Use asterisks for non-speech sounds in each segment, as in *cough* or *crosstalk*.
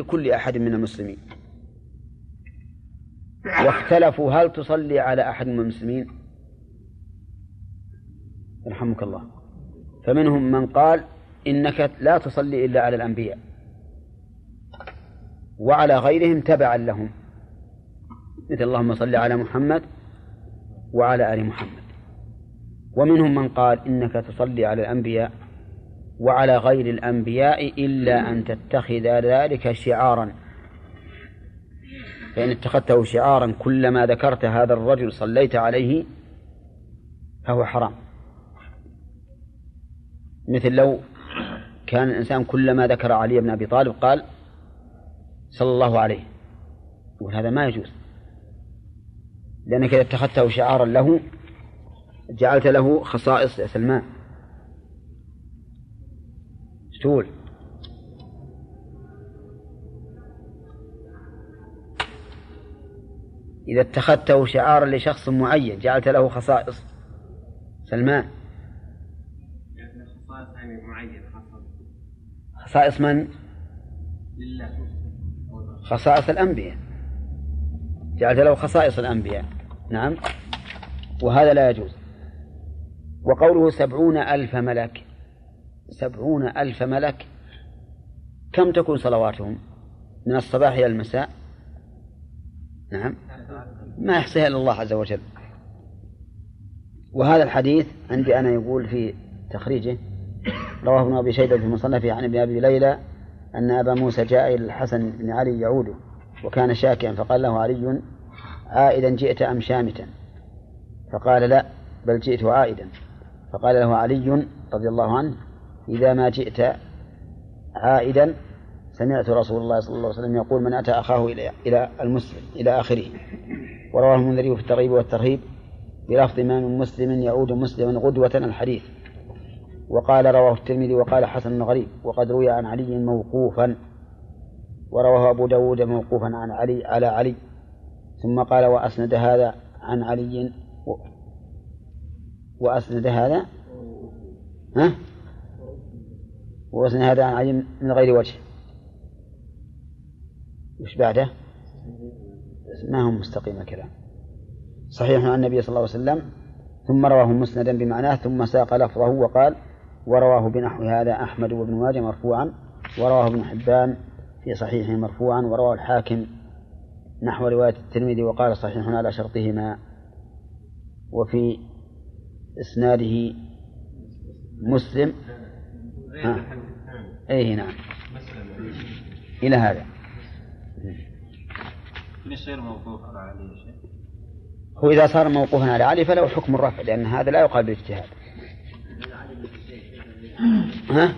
لكل أحد من المسلمين. واختلفوا هل تصلي على أحد من المسلمين؟ يرحمك الله. فمنهم من قال إنك لا تصلي إلا على الأنبياء. وعلى غيرهم تبعا لهم. مثل اللهم صل على محمد وعلى آل محمد. ومنهم من قال إنك تصلي على الأنبياء وعلى غير الأنبياء إلا أن تتخذ ذلك شعارا. فإن اتخذته شعارا كلما ذكرت هذا الرجل صليت عليه فهو حرام. مثل لو كان الإنسان كلما ذكر علي بن أبي طالب قال صلى الله عليه. وهذا ما يجوز. لأنك إذا اتخذته شعارا له جعلت له خصائص يا سلمان تقول إذا اتخذته شعارا لشخص معين جعلت له خصائص. سلمان. خصائص من؟ خصائص الأنبياء. جعلت له خصائص الأنبياء. نعم. وهذا لا يجوز. وقوله سبعون ألف ملك. سبعون ألف ملك. كم تكون صلواتهم؟ من الصباح إلى المساء؟ نعم. ما يحصيها إلا الله عز وجل. وهذا الحديث عندي أنا يقول في تخريجه رواه ابن أبي شيبة في مصنفه عن ابن أبي ليلى أن أبا موسى جاء إلى الحسن بن علي يعوده وكان شاكيا فقال له علي عائدا جئت أم شامتا؟ فقال لا بل جئت عائدا. فقال له علي رضي الله عنه إذا ما جئت عائدا سمعت رسول الله صلى الله عليه وسلم يقول من أتى أخاه إلى إلى المسلم إلى آخره. ورواه المنذري في الترغيب والترهيب بلفظ ما من مسلم يعود مسلما غدوة الحديث. وقال رواه الترمذي وقال حسن غريب وقد روي عن علي موقوفا. ورواه أبو داود موقوفا عن علي على علي. ثم قال وأسند هذا عن علي. و... وأسند هذا؟ ها؟ وأسند هذا عن علي من غير وجه. وش بعده؟ ما هو مستقيم الكلام. صحيح عن النبي صلى الله عليه وسلم ثم رواه مسندا بمعناه ثم ساق لفظه وقال ورواه بنحو هذا أحمد وابن ماجه مرفوعا ورواه ابن حبان في صحيحه مرفوعا ورواه الحاكم نحو رواية الترمذي وقال صحيح على شرطهما. وفي إسناده مسلم أيه نعم. إلى هذا. يصير موقوف على علي هو إذا صار موقوفا على علي فله حكم الرفع لأن هذا لا يقابل الاجتهاد ها؟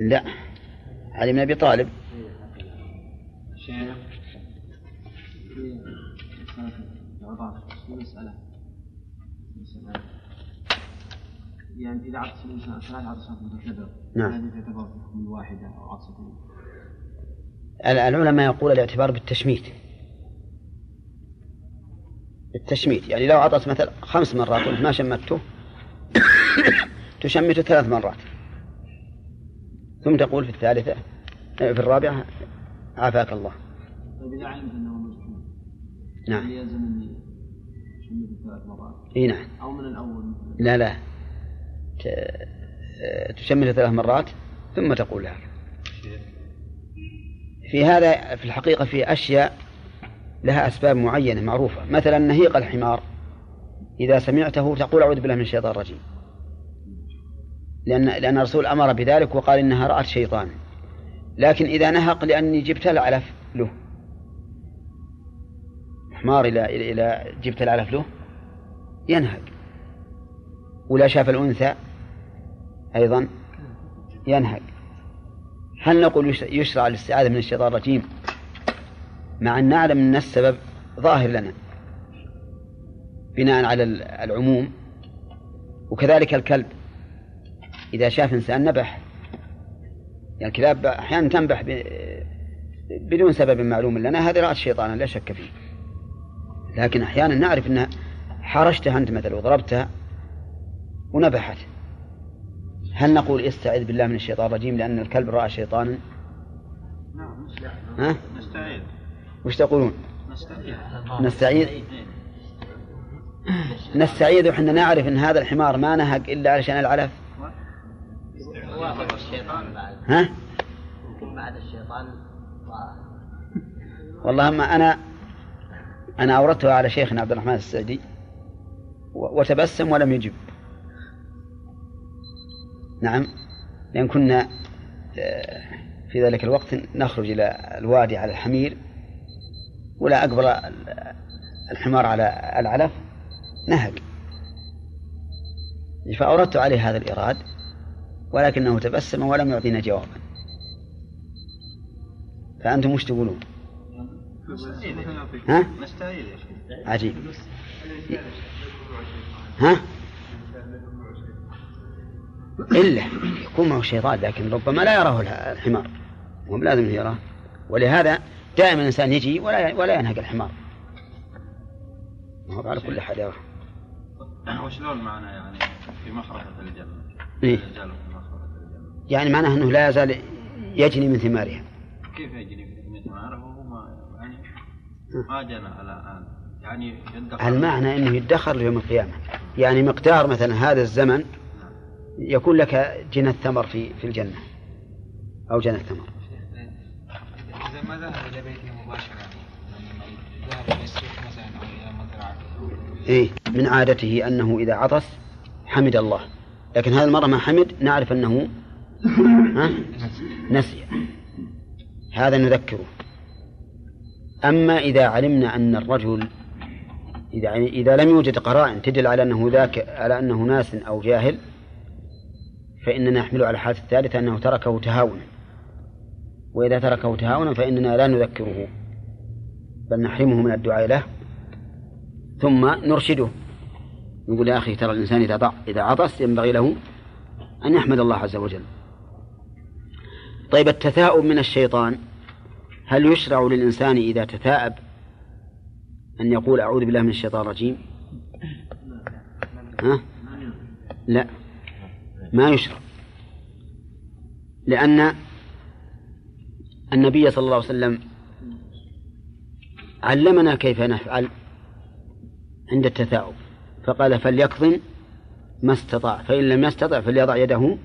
لا. علي بن أبي طالب. شيخ مسألة يعني إذا عطس الإنسان ثلاث عطسات متكررة نعم. هذه تعتبر حكم واحدة أو عطسة العلماء يقول الاعتبار بالتشميت. بالتشميت يعني لو عطس مثلا خمس مرات وإنت ما شمته *coughs* تشمته ثلاث مرات. ثم تقول في الثالثة في الرابعة عافاك الله. طيب إذا علمت أنه مجنون نعم. يلزم أني أشمته ثلاث مرات؟ إي نعم. أو من الأول لا لا. تشمته ثلاث مرات ثم تقول هذا في هذا في الحقيقة في أشياء لها أسباب معينة معروفة. مثلا نهيق الحمار. إذا سمعته تقول أعوذ بالله من الشيطان الرجيم. لأن لأن الرسول أمر بذلك وقال إنها رأت شيطان. لكن إذا نهق لأني جبت العلف له. حمار إلى إلى جبت العلف له. ينهق. ولا شاف الأنثى. أيضا ينهق هل نقول يشرع الاستعاذة من الشيطان الرجيم؟ مع أن نعلم أن السبب ظاهر لنا. بناء على العموم. وكذلك الكلب. إذا شاف إنسان نبح. يعني الكلاب أحيانا تنبح بدون سبب معلوم لنا. هذه رأت شيطانا لا شك فيه. لكن أحيانا نعرف أن حرشتها أنت مثلا وضربتها ونبحت. هل نقول استعذ بالله من الشيطان الرجيم لأن الكلب رأى شيطانا؟ نعم ها؟ نستعيذ وش تقولون؟ نستعيذ نستعيذ نستعيذ وحنا نعرف إن هذا الحمار ما نهق إلا علشان العلف وافق الشيطان بعد ها؟ يمكن بعد الشيطان والله أما أنا أنا أوردتها على شيخنا عبد الرحمن السعدي وتبسم ولم يجب نعم لأن كنا آه، في ذلك الوقت نخرج إلى الوادي على الحمير ولا أقبل ال- الحمار على العلف نهق فأوردت عليه هذا الإيراد ولكنه تبسم ولم يعطينا جوابا فأنتم وش تقولون؟ ها؟ عجيب ها؟ إلا يكون معه شيطان لكن ربما لا يراه الحمار. هو لازم يراه. ولهذا دائما الإنسان يجي ولا ولا ينهق الحمار. ما هو على كل حال يراه وشلون معنا يعني في مخرفة الجنة؟ إيه؟ يعني معناه أنه لا يزال يجني من ثمارها كيف مثل ما عرفه وهو ما يعني ما جنى على الآن. يعني يدخر المعنى أنه يدخر ليوم القيامة. يعني مقدار مثلا هذا الزمن يكون لك جنى الثمر في في الجنة. أو جنى الثمر. إذا ما ذهب إلى بيته مباشرة ذهب إلى السوق مثلا أو إلى مزرعة إيه من عادته أنه إذا عطس حمد الله. لكن هذه المرة ما حمد نعرف أنه ها؟ نسي. هذا نذكره. أما إذا علمنا أن الرجل إذا إذا لم يوجد قرائن تدل على أنه ذاك على أنه ناس أو جاهل فإننا نحمله على الحالة الثالثة أنه تركه تهاونا. وإذا تركه تهاونا فإننا لا نذكره بل نحرمه من الدعاء له. ثم نرشده. نقول يا أخي ترى الإنسان إذا إذا عطس ينبغي له أن يحمد الله عز وجل. طيب التثاؤب من الشيطان هل يشرع للإنسان إذا تثاءب أن يقول أعوذ بالله من الشيطان الرجيم؟ ها؟ لا. ما يشرع لأن النبي صلى الله عليه وسلم علمنا كيف نفعل عند التثاؤب. فقال فليكظم ما استطاع. فإن لم يستطع فليضع يده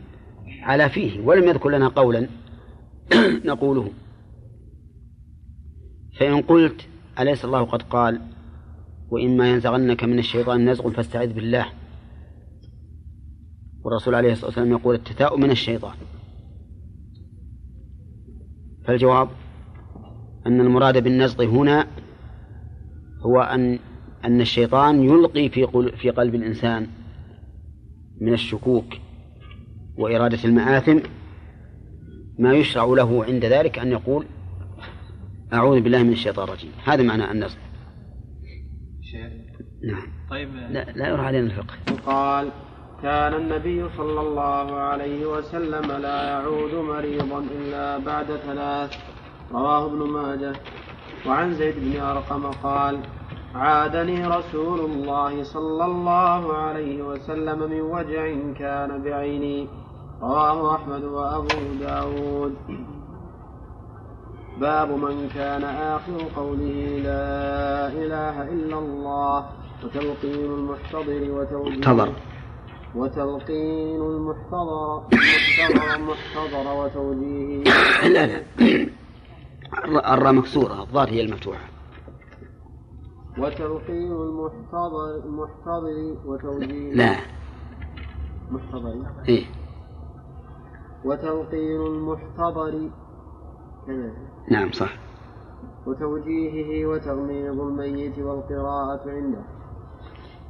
على فيه. ولم يذكر لنا قولا *clears throat* نقوله. فإن قلت أليس الله قد قال؟ وإما ينزغنك من الشيطان نزغ فاستعذ بالله. والرسول عليه الصلاة والسلام يقول التثاؤب من الشيطان. فالجواب أن المراد بالنزغ هنا هو أن أن الشيطان يلقي في في قلب الإنسان من الشكوك وإرادة المآثم ما يشرع له عند ذلك أن يقول أعوذ بالله من الشيطان الرجيم. هذا معنى النزغ. نعم. طيب. لا, لا يروح علينا الفقه. قال كان النبي صلى الله عليه وسلم لا يعود مريضا إلا بعد ثلاث. رواه ابن ماجه. وعن زيد بن أرقم قال عادني رسول الله صلى الله عليه وسلم من وجع كان بعيني. رواه أحمد وأبو داود. باب من كان آخر قوله لا إله إلا الله وتلقين المحتضر محتضر. وتلقين المحتضر محتضر محتضر وتوجيهه. لا لا. الر- الراء مكسورة الضاد هي المفتوحة. وتلقين المحتضر المحتضر وتوجيهه. لا. محتضر. إيه. وتلقين المحتضر. نعم صح. وتوجيهه وتغميض الميت والقراءة عنده.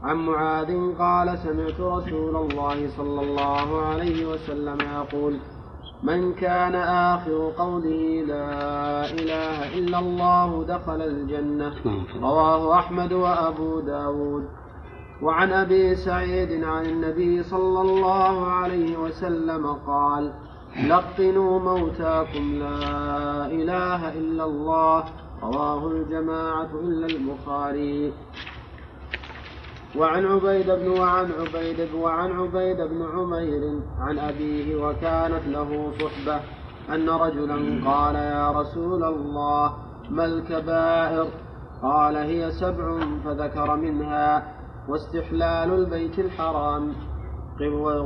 عن معاذ قال سمعت رسول الله صلى الله عليه وسلم يقول من كان آخر قوله لا إله إلا الله دخل الجنة؟ رواه أحمد وأبو داود. وعن أبي سعيد عن النبي صلى الله عليه وسلم قال لقنوا موتاكم لا إله إلا الله. رواه الجماعة إلا البخاري. وعن عبيد بن وعن عبيد وعن عبيد بن عمير عن أبيه وكانت له صحبة أن رجلا قال يا رسول الله ما الكبائر؟ قال هي سبع فذكر منها واستحلال البيت الحرام.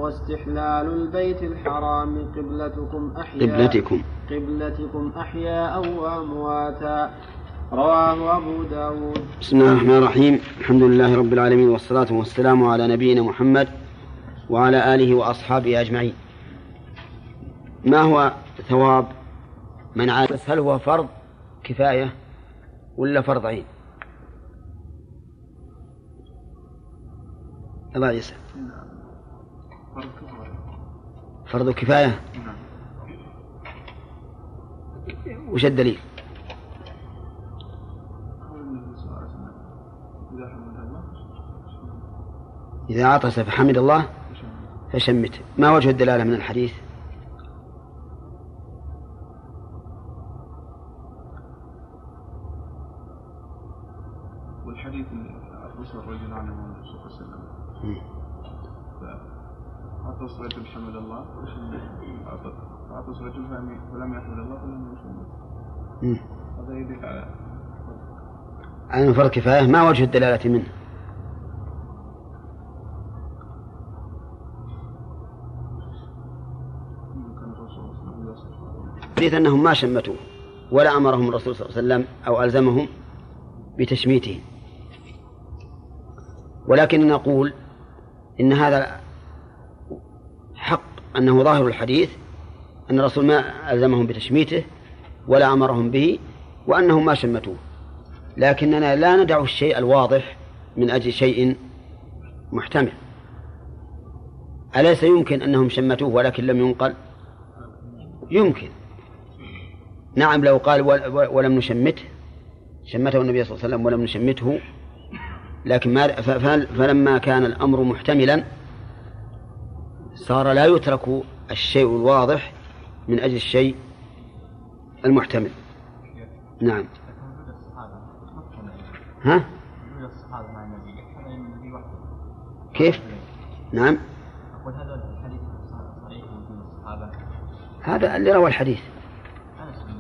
واستحلال البيت الحرام قبلتكم أحياء. قبلتكم. قبلتكم أحياء وأمواتا رواه أبو داود. بسم الله الرحمن الرحيم. الحمد لله رب العالمين والصلاة والسلام على نبينا محمد وعلى آله وأصحابه أجمعين. ما هو ثواب من عاد؟ هل هو فرض كفاية ولا فرض عين؟ الله يسأل فرض كفاية؟ وش الدليل؟ إذا عطس فحمد الله فشمته ما وجه الدلالة من الحديث؟ والحديث عطس الرجل عنه النبي صلى الله عليه وسلم. عطس رجل حمد الله عطس رجل فلم يحمد الله فلم يشمت. هذا يدل على عن فرض كفاية. ما وجه الدلالة منه كان الرسول صلى الله عليه وسلم حديث أنهم ما شمتوه ولا أمرهم الرسول صلى الله عليه وسلم أو ألزمهم بتشميته. ولكن نقول إن هذا حق أنه ظاهر الحديث أن الرسول ما ألزمهم بتشميته ولا أمرهم به وأنهم ما شمتوه. لكننا لا ندع الشيء الواضح من أجل شيء محتمل. أليس يمكن أنهم شمتوه ولكن لم ينقل؟ يمكن. نعم لو قال ول- ولم نشمته شمته النبي صلى الله عليه وسلم ولم نشمته لكن ما فلما كان الأمر محتملا صار لا يترك الشيء الواضح من أجل الشيء المحتمل. نعم. ها؟ كيف؟ نعم. هذا اللي روى الحديث أنس بن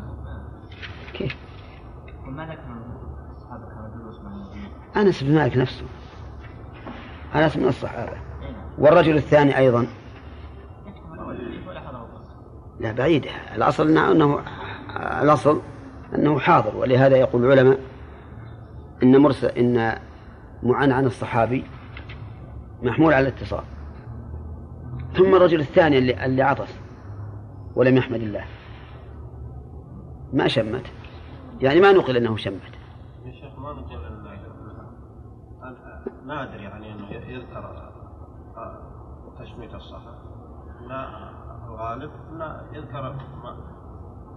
كيف وما ذكر الصحابة كانوا جلوس مع النبي أنس بن مالك نفسه. أنس من الصحابة. والرجل الثاني أيضا. لا بعيد الأصل أنه الأصل أنه حاضر ولهذا يقول العلماء إن مرسل إن معنعن الصحابي محمول على الاتصال. ثم الرجل الثاني اللي, اللي عطس ولم يحمد الله. ما شمت. يعني ما نقل أنه شمت. يا شيخ ما نقول ان نادر يعني إنه يذكر آه، تشميت الصحابه لا الغالب إنه يذكر ما-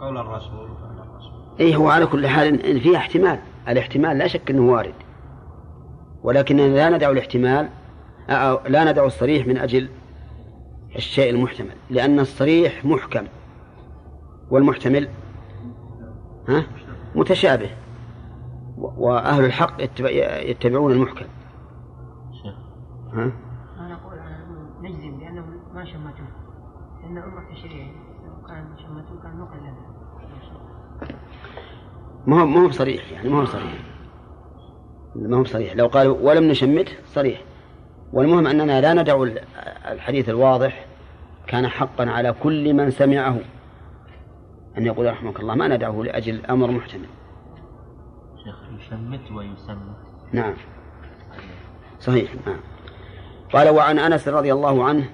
قول الرسول وفعل الرسول. اي هو على كل حال إن فيه احتمال. الاحتمال لا شك إنه وارد. ولكننا لا ندع الاحتمال أو لا ندع الصريح من أجل الشيء المحتمل لأن الصريح محكم. والمحتمل ها؟ متشابه. و- وأهل الحق يتبع- يتبعون المحكم. ها؟ أنا أقول أنا نجزم بأنه ما شمتوه لأن أمر تشريعي لو كان شمتوه كان نقل لنا. ما هو ما هو بصريح يعني ما هو صريح. ما هو بصريح لو قالوا ولم نشمته صريح. والمهم أننا لا ندع ال- الحديث الواضح. كان حقا على كل من سمعه. أن يقول رحمك الله ما ندعه لأجل أمر محتمل. شيخ يشمت ويسمت. نعم. صحيح نعم. قال وعن أنس رضي الله عنه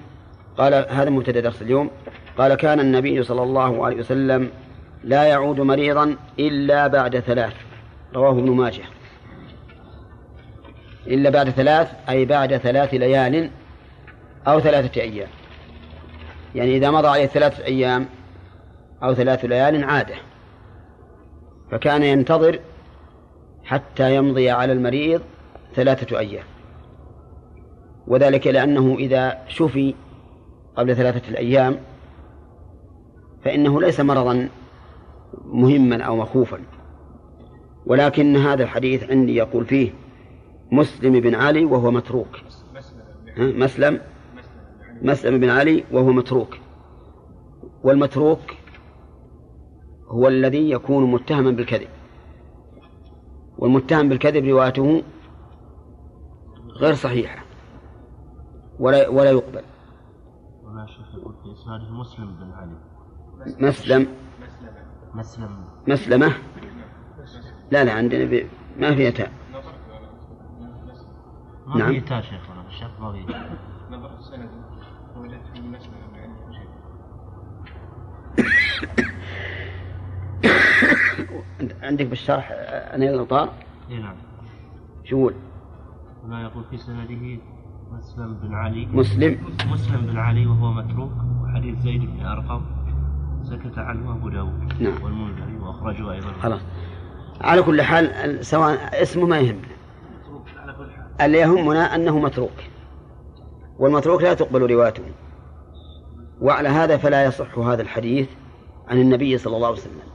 قال هذا مبتدأ درس اليوم قال كان النبي صلى الله عليه وسلم لا يعود مريضا إلا بعد ثلاث رواه ابن ماجه. إلا بعد ثلاث أي بعد ثلاث ليال أو ثلاثة أيام. يعني إذا مضى عليه ثلاثة أيام أو ثلاث ليال عادة. فكان ينتظر حتى يمضي على المريض ثلاثة أيام. وذلك لأنه إذا شفي قبل ثلاثة الأيام فإنه ليس مرضا مهما أو مخوفا. ولكن هذا الحديث عندي يقول فيه مسلم بن علي وهو متروك؟ مسلم؟ مسلم بن علي وهو متروك. والمتروك هو الذي يكون متهما بالكذب. والمتهم بالكذب روايته غير صحيحة. ولا ولا يقبل. هنا شيخ يقول في إسناده مسلم بن علي. مسلم. مسلم. مسلمة؟ لا لا عندنا ب... ما فيها تاء ما نعم. في تاء شيخ ولا الشيخ ما في نظرت السند وجدت في ما عندي شيء عندك بالشرح أنا الأوطار اي نعم. شو يقول؟ هنا يقول في سنده مسلم بن علي. مسلم. مسلم بن علي وهو متروك. وحديث زيد بن أرقم. سكت عنه أبو داود. نعم. والمنذري وأخرجه أيضا. خلاص. على كل حال سواء اسمه ما يهمنا اللي يهمنا أنه متروك. والمتروك لا تقبل روايته. وعلى هذا فلا يصح هذا الحديث عن النبي صلى الله عليه وسلم.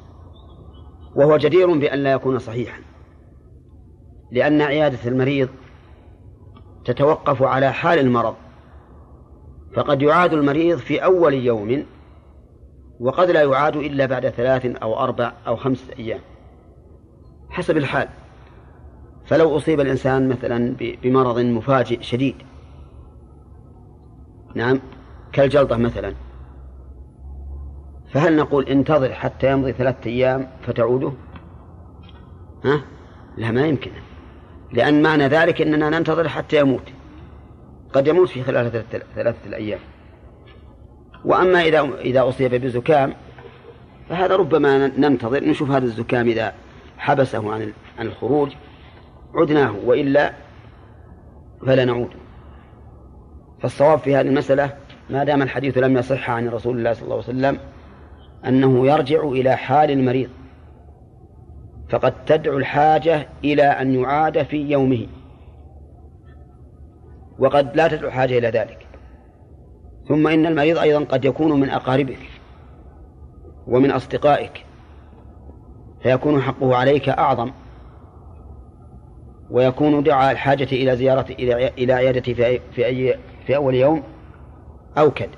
وهو جدير بأن لا يكون صحيحا. لأن عيادة المريض تتوقف على حال المرض فقد يعاد المريض في أول يوم وقد لا يعاد إلا بعد ثلاث أو أربع أو خمسة أيام. حسب الحال فلو أصيب الإنسان مثلا بمرض مفاجئ شديد. نعم كالجلطة مثلا. فهل نقول انتظر حتى يمضي ثلاثة أيام فتعوده؟ ها؟ لا ما يمكن. لأن معنى ذلك أننا ننتظر حتى يموت. قد يموت في خلال ثلاثة الأيام. وأما إذا إذا أصيب بزكام فهذا ربما ننتظر نشوف هذا الزكام إذا حبسه عن عن الخروج عدناه وإلا فلا نعود. فالصواب في هذه المسألة ما دام الحديث لم يصح عن رسول الله صلى الله عليه وسلم أنه يرجع إلى حال المريض. فقد تدعو الحاجة إلى أن يعاد في يومه. وقد لا تدعو حاجة إلى ذلك. ثم إن المريض أيضا قد يكون من أقاربك ومن أصدقائك. فيكون حقه عليك أعظم. ويكون دعاء الحاجة إلى زيارة إلى إلى عيادته في أي في أي في أول يوم أوكد.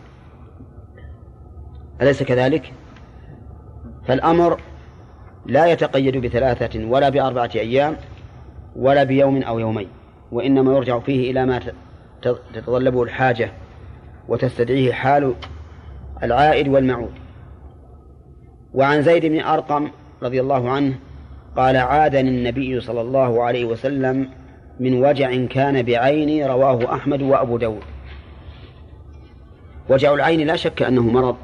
أليس كذلك؟ فالأمر لا يتقيد بثلاثة ولا بأربعة أيام ولا بيوم أو يومين وإنما يرجع فيه إلى ما تتطلبه الحاجة وتستدعيه حال العائد والمعود. وعن زيد بن أرقم رضي الله عنه قال عادني النبي صلى الله عليه وسلم من وجع كان بعيني رواه أحمد وأبو داود. وجع العين لا شك أنه مرض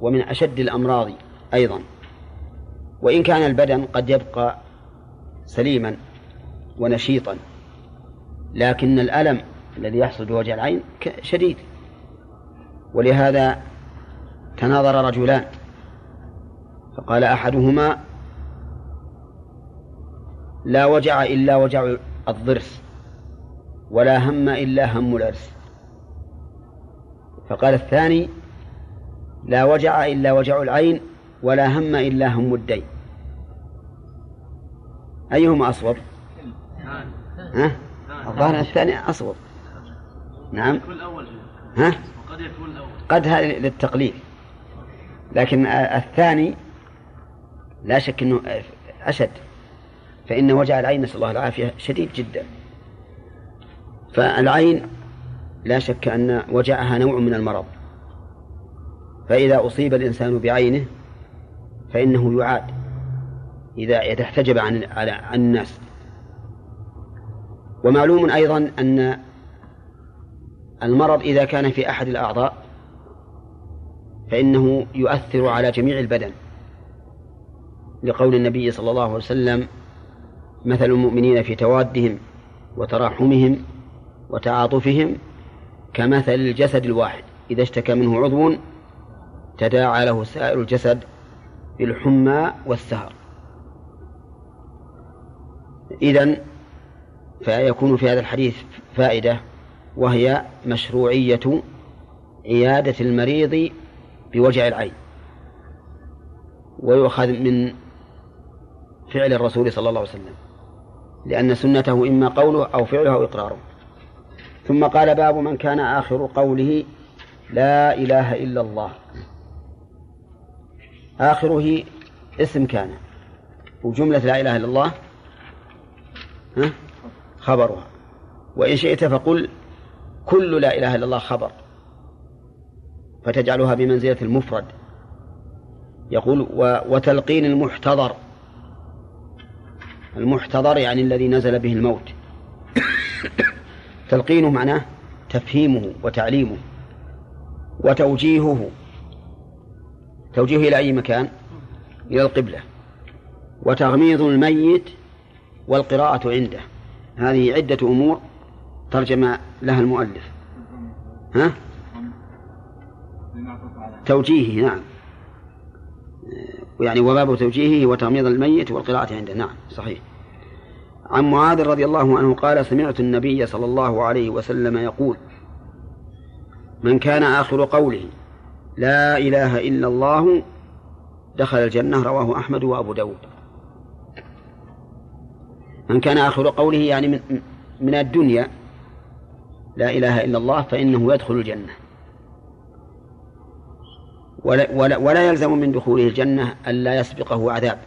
ومن أشد الأمراض أيضا. وإن كان البدن قد يبقى سليما ونشيطا لكن الألم الذي يحصل بوجع العين شديد. ولهذا تناظر رجلان فقال أحدهما لا وجع إلا وجع الضرس ولا هم إلا هم العرس. فقال الثاني لا وجع إلا وجع العين ولا هم إلا هم الدين. أيهما أصوب ها؟ الظاهر الثاني أصوب نعم. ها؟ قد هذا للتقليل. لكن الثاني لا شك أنه أشد. فإن وجع العين نسأل الله العافية شديد جدا. فالعين لا شك أن وجعها نوع من المرض. فإذا أصيب الإنسان بعينه فإنه يعاد إذا إذا احتجب عن عن الناس. ومعلوم أيضا أن المرض إذا كان في أحد الأعضاء فإنه يؤثر على جميع البدن. لقول النبي صلى الله عليه وسلم مثل المؤمنين في توادهم وتراحمهم وتعاطفهم كمثل الجسد الواحد. إذا اشتكى منه عضو تداعى له سائر الجسد بالحمى والسهر إذن فيكون في هذا الحديث فائدة وهي مشروعية عيادة المريض بوجع العين ويؤخذ من فعل الرسول صلى الله عليه وسلم لأن سنته إما قوله أو فعله أو إقراره. ثم قال باب من كان آخر قوله لا إله إلا الله. آخره اسم كان. وجملة لا إله إلا الله ها؟ خبرها. وإن شئت فقل كل لا إله إلا الله خبر. فتجعلها بمنزلة المفرد. يقول وتلقين المحتضر. المحتضر يعني الذي نزل به الموت. تلقينه معناه تفهيمه وتعليمه وتوجيهه. توجيهه إلى أي مكان؟ إلى القبلة. وتغميض الميت والقراءة عنده. هذه عدة أمور ترجم لها المؤلف. ها؟ توجيهه نعم. يعني وباب توجيهه وتغميض الميت والقراءة عنده. نعم صحيح. عن معاذ رضي الله عنه قال سمعت النبي صلى الله عليه وسلم يقول من كان آخر قوله لا إله إلا الله دخل الجنة رواه أحمد وأبو داود. من كان آخر قوله يعني من, الدنيا لا إله إلا الله فإنه يدخل الجنة. ولا, ولا, ولا يلزم من دخوله الجنة ألا يسبقه عذاب.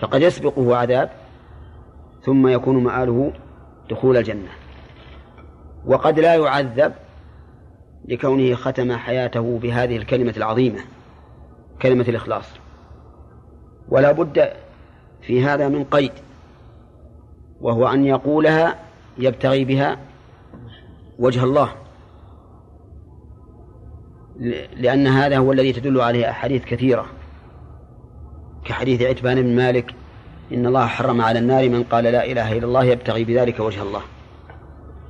فقد يسبقه عذاب ثم يكون مآله دخول الجنة. وقد لا يعذب لكونه ختم حياته بهذه الكلمة العظيمة كلمة الإخلاص. ولا بد في هذا من قيد وهو أن يقولها يبتغي بها وجه الله. لأن هذا هو الذي تدل عليه أحاديث كثيرة كحديث عتبان بن مالك إن الله حرم على النار من قال لا إله إلا الله يبتغي بذلك وجه الله.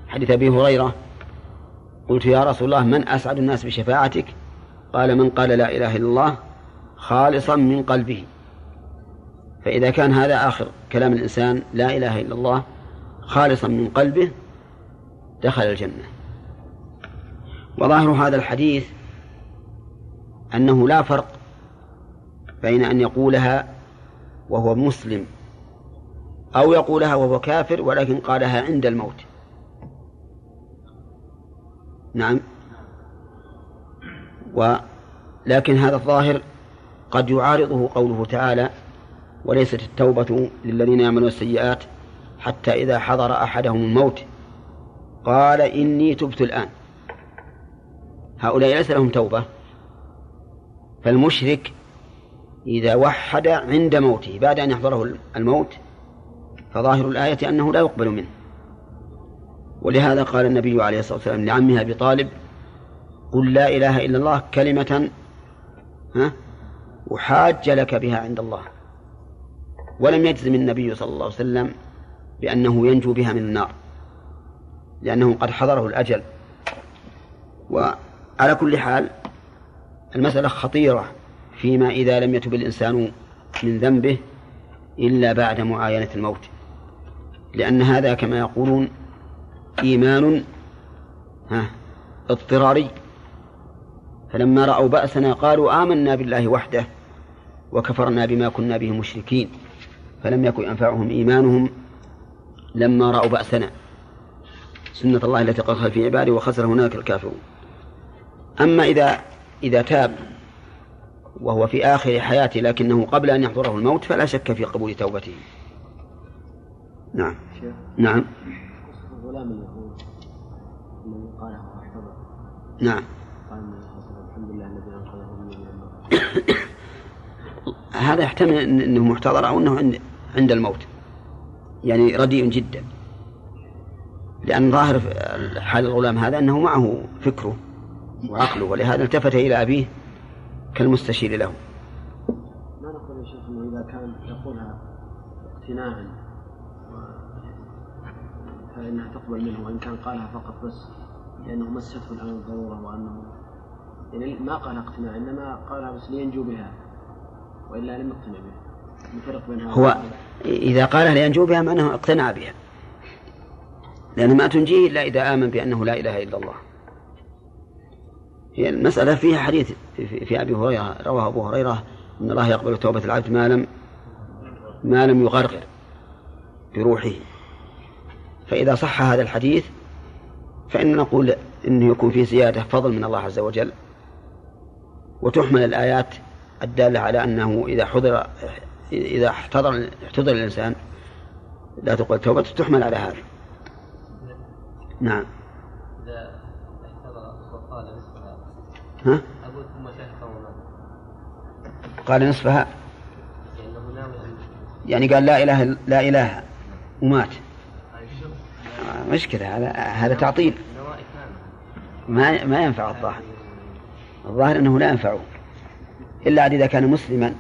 حديث أبي هريرة قلت يا رسول الله من أسعد الناس بشفاعتك؟ قال من قال لا إله إلا الله خالصا من قلبه. فإذا كان هذا آخر كلام الإنسان لا إله إلا الله خالصا من قلبه دخل الجنة. وظاهر هذا الحديث أنه لا فرق بين أن يقولها وهو مسلم أو يقولها وهو كافر ولكن قالها عند الموت. نعم. ولكن هذا الظاهر قد يعارضه قوله تعالى وليست التوبة للذين يعملون السيئات حتى إذا حضر أحدهم الموت قال إني تبت الآن هؤلاء ليس لهم توبة. فالمشرك إذا وحد عند موته بعد أن يحضره الموت فظاهر الآية أنه لا يقبل منه. ولهذا قال النبي عليه الصلاة والسلام لعمه أبي طالب قل لا إله إلا الله كلمة ها أحاج لك بها عند الله. ولم يجزم النبي صلى الله عليه وسلم بأنه ينجو بها من النار لأنه قد حضره الأجل. وعلى كل حال المسألة خطيرة فيما إذا لم يتب الإنسان من ذنبه إلا بعد معاينة الموت لأن هذا كما يقولون إيمان ها اضطراري. فلما رأوا بأسنا قالوا آمنا بالله وحده وكفرنا بما كنا به مشركين فلم يكن ينفعهم إيمانهم لما رأوا بأسنا. سنة الله التي قد في عباده وخسر هناك الكافرون. أما إذا إذا تاب وهو في آخر حياته لكنه قبل أن يحضره الموت فلا شك في قبول توبته. نعم. نعم. الغلام اليهود الذي قاله نعم. قال الحمد لله الذي أنقذه من هذا يحتمل إنه محتضر أو إنه عند عند الموت. يعني رديء جدا. لأن ظاهر حال الغلام هذا أنه معه فكره وعقله ولهذا التفت إلى أبيه كالمستشير له. ما نقول يا شيخ إنه إذا كان يقولها اقتناعا فإنها تقبل منه وإن كان قالها فقط بس لأنه مسته الان الضرورة وأنه يعني ما قال اقتناع إنما قالها بس لينجو بها وإلا لم يقتنع بها. هو إذا قالها لينجو بها معناه اقتنع بها. لأنه ما تنجيه إلا إذا آمن بأنه لا إله إلا الله. هي المسألة فيها حديث في أبي هريرة رواه أبو هريرة أن الله يقبل توبة العبد ما لم ما لم يغرغر بروحه. فإذا صح هذا الحديث فإن نقول إنه يكون فيه زيادة فضل من الله عز وجل وتحمل الآيات الدالة على أنه إذا حضر إذا احتضر احتضر الإنسان لا تقبل توبته تحمل على هذا. نعم. ها؟ قال نصفها؟ يعني قال لا إله لا إله ومات. مشكلة هذا هذا تعطيل. ما ما ينفع الظاهر. الظاهر أنه لا ينفعه إلا عاد إذا كان مسلما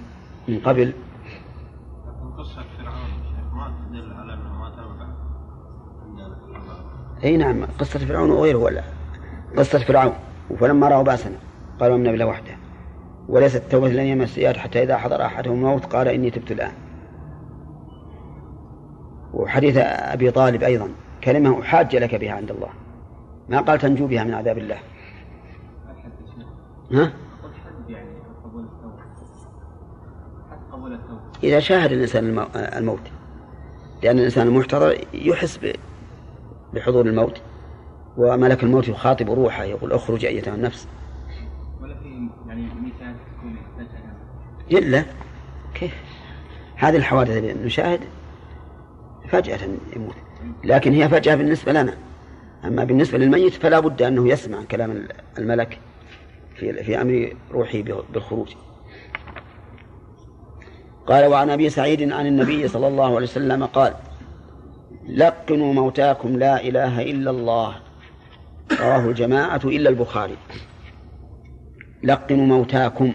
من قبل. أي نعم قصة فرعون وغيره ولا؟ قصة فرعون فلما رأوا بأسنا قالوا آمنا بالله وحده. وليست التوبة لن يمس حتى إذا حضر أحدهم الموت قال إني تبت الآن. وحديث أبي طالب أيضا. كلمة أحاج لك بها عند الله. ما قال تنجو بها من عذاب الله. ها؟ إذا شاهد الإنسان المو- الموت. لأن الإنسان المحتضر يحس بحضور الموت. وملك الموت يخاطب روحه يقول اخرج أيتها النفس. ولا في يعني تكون إلا كيف؟ هذه الحوادث اللي نشاهد فجأة يموت. لكن هي فجأة بالنسبة لنا. أما بالنسبة للميت فلا بد أنه يسمع كلام الملك في في أمر روحه بالخروج. قال وعن أبي سعيد عن النبي صلى الله عليه وسلم قال لقنوا موتاكم لا إله إلا الله. رواه الجماعة إلا البخاري. لقنوا موتاكم.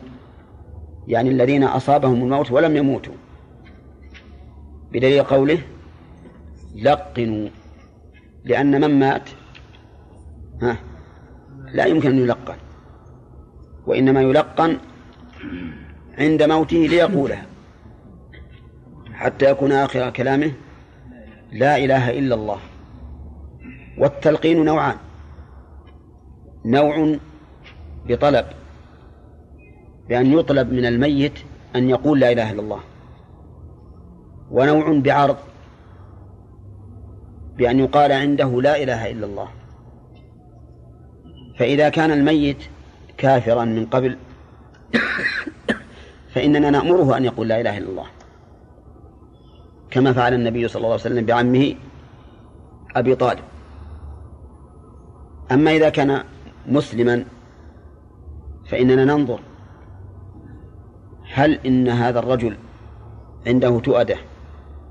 يعني الذين أصابهم الموت ولم يموتوا. بدليل قوله لقنوا لأن من مات ها لا يمكن أن يلقن وإنما يلقن عند موته ليقولها حتى يكون آخر كلامه لا إله إلا الله. والتلقين نوعان نوع بطلب بأن يطلب من الميت أن يقول لا إله إلا الله ونوع بعرض. بأن يقال عنده لا إله إلا الله. فإذا كان الميت كافرا من قبل فإننا نأمره أن يقول لا إله إلا الله. كما فعل النبي صلى الله عليه وسلم بعمه أبي طالب. أما إذا كان مسلما فإننا ننظر هل إن هذا الرجل عنده تؤدة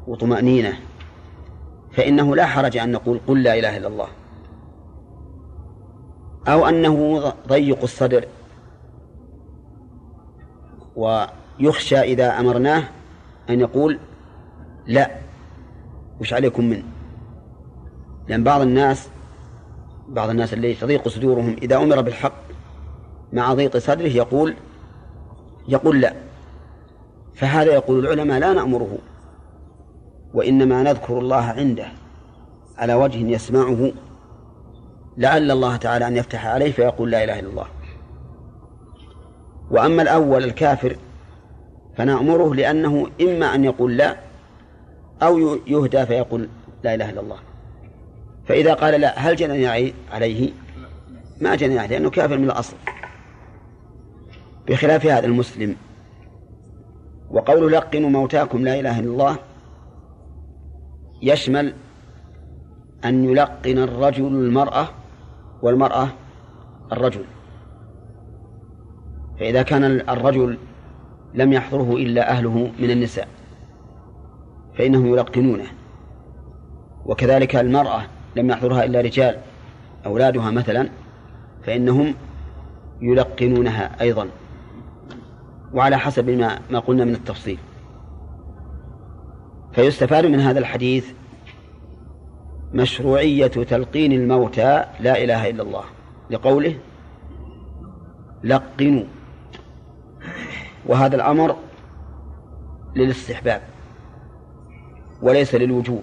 وطمأنينة فإنه لا حرج أن نقول قل لا إله إلا الله. أو أنه ضيق الصدر ويخشى إذا أمرناه أن يقول لا. وش عليكم من؟ لأن بعض الناس بعض الناس اللي تضيق صدورهم إذا أمر بالحق مع ضيق صدره يقول يقول لا. فهذا يقول العلماء لا نأمره. وإنما نذكر الله عنده على وجه يسمعه لعل الله تعالى أن يفتح عليه فيقول لا إله إلا الله. وأما الأول الكافر فنأمره لأنه إما أن يقول لا أو يهدى فيقول لا إله إلا الله. فإذا قال لا هل جنى عليه؟ ما جنى عليه لأنه كافر من الأصل. بخلاف هذا المسلم وقول لقنوا موتاكم لا إله إلا الله يشمل أن يلقن الرجل المرأة والمرأة الرجل. فإذا كان الرجل لم يحضره إلا أهله من النساء فإنهم يلقنونه. وكذلك المرأة لم يحضرها إلا رجال أولادها مثلا فإنهم يلقنونها أيضا. وعلى حسب ما ما قلنا من التفصيل. فيستفاد من هذا الحديث مشروعية تلقين الموتى لا إله إلا الله. لقوله لقنوا. وهذا الأمر للاستحباب وليس للوجوب.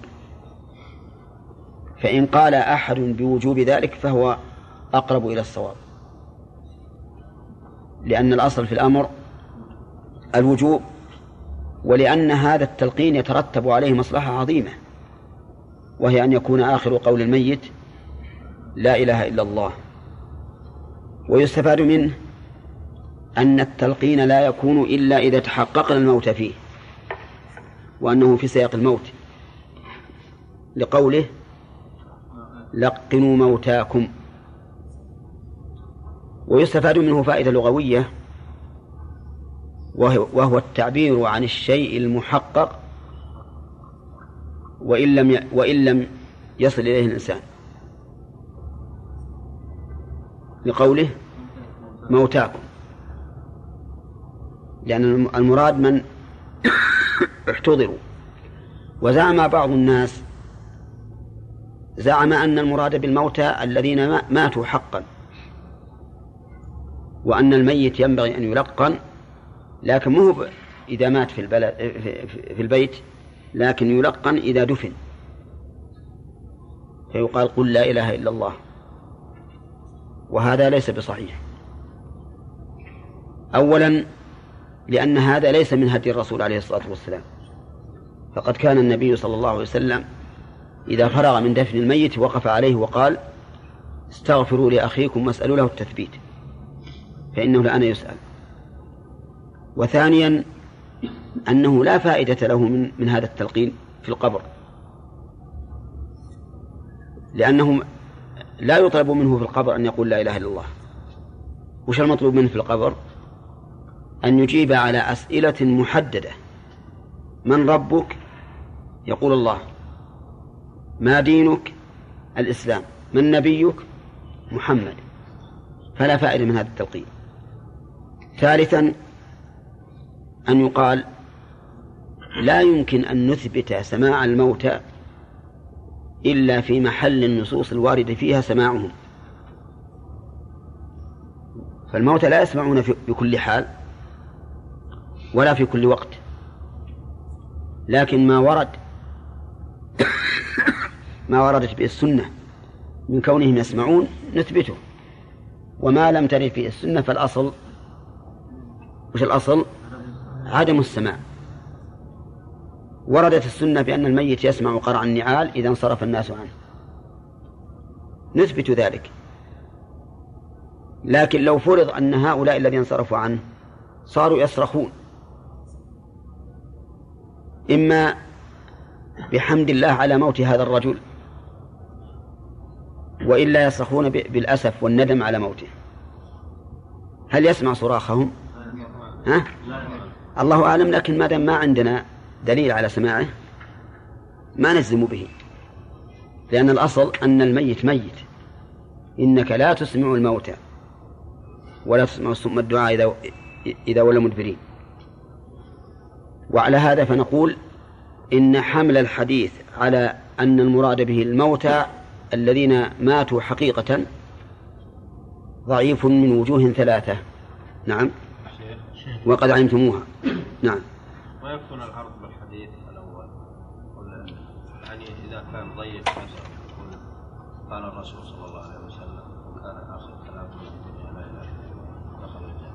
فإن قال أحد بوجوب ذلك فهو أقرب إلى الصواب. لأن الأصل في الأمر الوجوب ولأن هذا التلقين يترتب عليه مصلحة عظيمة وهي أن يكون آخر قول الميت لا إله إلا الله. ويستفاد منه أن التلقين لا يكون إلا إذا تحققنا الموت فيه وأنه في سياق الموت. لقوله لقنوا موتاكم. ويستفاد منه فائدة لغوية وهو التعبير عن الشيء المحقق وإن لم وإن لم يصل إليه الإنسان. لقوله موتاكم. لأن المراد من *coughs* احتضروا. وزعم بعض الناس زعم أن المراد بالموتى الذين ماتوا حقا وأن الميت ينبغي أن يلقن لكن مو إذا مات في البلد في البيت لكن يلقن إذا دفن. فيقال قل لا إله إلا الله. وهذا ليس بصحيح. أولا لأن هذا ليس من هدي الرسول عليه الصلاة والسلام. فقد كان النبي صلى الله عليه وسلم إذا فرغ من دفن الميت وقف عليه وقال استغفروا لأخيكم واسألوا له التثبيت. فإنه الآن يسأل. وثانيا أنه لا فائدة له من, من هذا التلقين في القبر. لأنه لا يطلب منه في القبر أن يقول لا إله إلا الله. وش المطلوب منه في القبر؟ أن يجيب على أسئلة محددة. من ربك؟ يقول الله. ما دينك؟ الإسلام. من نبيك؟ محمد. فلا فائدة من هذا التلقين. ثالثا أن يقال لا يمكن أن نثبت سماع الموتى إلا في محل النصوص الواردة فيها سماعهم. فالموتى لا يسمعون في بكل حال ولا في كل وقت. لكن ما ورد *coughs* ما وردت به السنة من كونهم يسمعون نثبته. وما لم ترد فيه السنة فالأصل وش الأصل؟ عدم السماع. وردت السنة بأن الميت يسمع قرع النعال إذا انصرف الناس عنه. نثبت ذلك. لكن لو فرض أن هؤلاء الذين انصرفوا عنه صاروا يصرخون. إما بحمد الله على موت هذا الرجل وإلا يصرخون بالأسف والندم على موته. هل يسمع صراخهم؟ ها؟ الله أعلم لكن ما دام ما عندنا دليل على سماعه ما نجزم به. لأن الأصل أن الميت ميت. إنك لا تسمع الموتى ولا تسمع سم الدعاء إذا إذا ولوا مدبرين. وعلى هذا فنقول إن حمل الحديث على أن المراد به الموتى الذين ماتوا حقيقة ضعيف من وجوه ثلاثة. نعم. وقد علمتموها. نعم. ما يكون العرض بالحديث الأول. يعني إذا كان ضيق قال الرسول صلى الله عليه وسلم وكان آخر الجنة.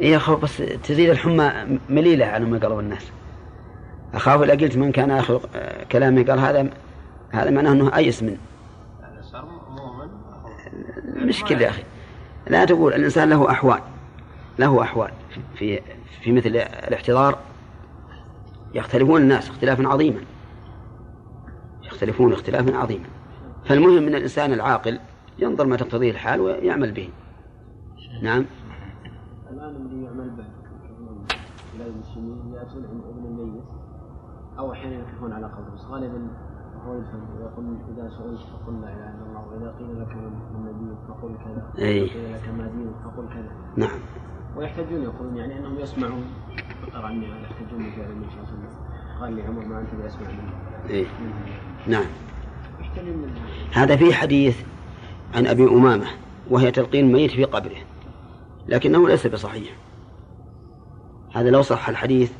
إيه أخاف بس تزيد الحمى مليلة على ما قالوا الناس. أخاف إذا قلت من كان آخر كلامه قال هذا هذا معناه أنه أيس من يعني مؤمن مشكلة يا أخي. لا تقول الإنسان له أحوال. له أحوال. في في مثل الاحتضار يختلفون الناس اختلافا عظيما. يختلفون اختلافا عظيما. فالمهم من الإنسان العاقل ينظر ما تقتضيه الحال ويعمل به. نعم. الآن الذي يعمل به بلاد المسلمين يأتون عند ابن الميت أو أحيانا يقفون على قبره بس غالبا هو يفهم ويقول إذا سئلت فقل لا إله إلا الله وإذا قيل لك من نبيك فقل كذا أي. وإذا قيل لك ما دينك فقل كذا. نعم. ويحتجون يقولون يعني أنهم يسمعون. هذا يحتجون بفعل النبي صلى الله عليه وسلم قال لعمر ما انت بيسمع منه. إيه. نعم. من هذا في حديث عن أبي أمامة وهي تلقين الميت في قبره لكنه ليس بصحيح. هذا لو صح الحديث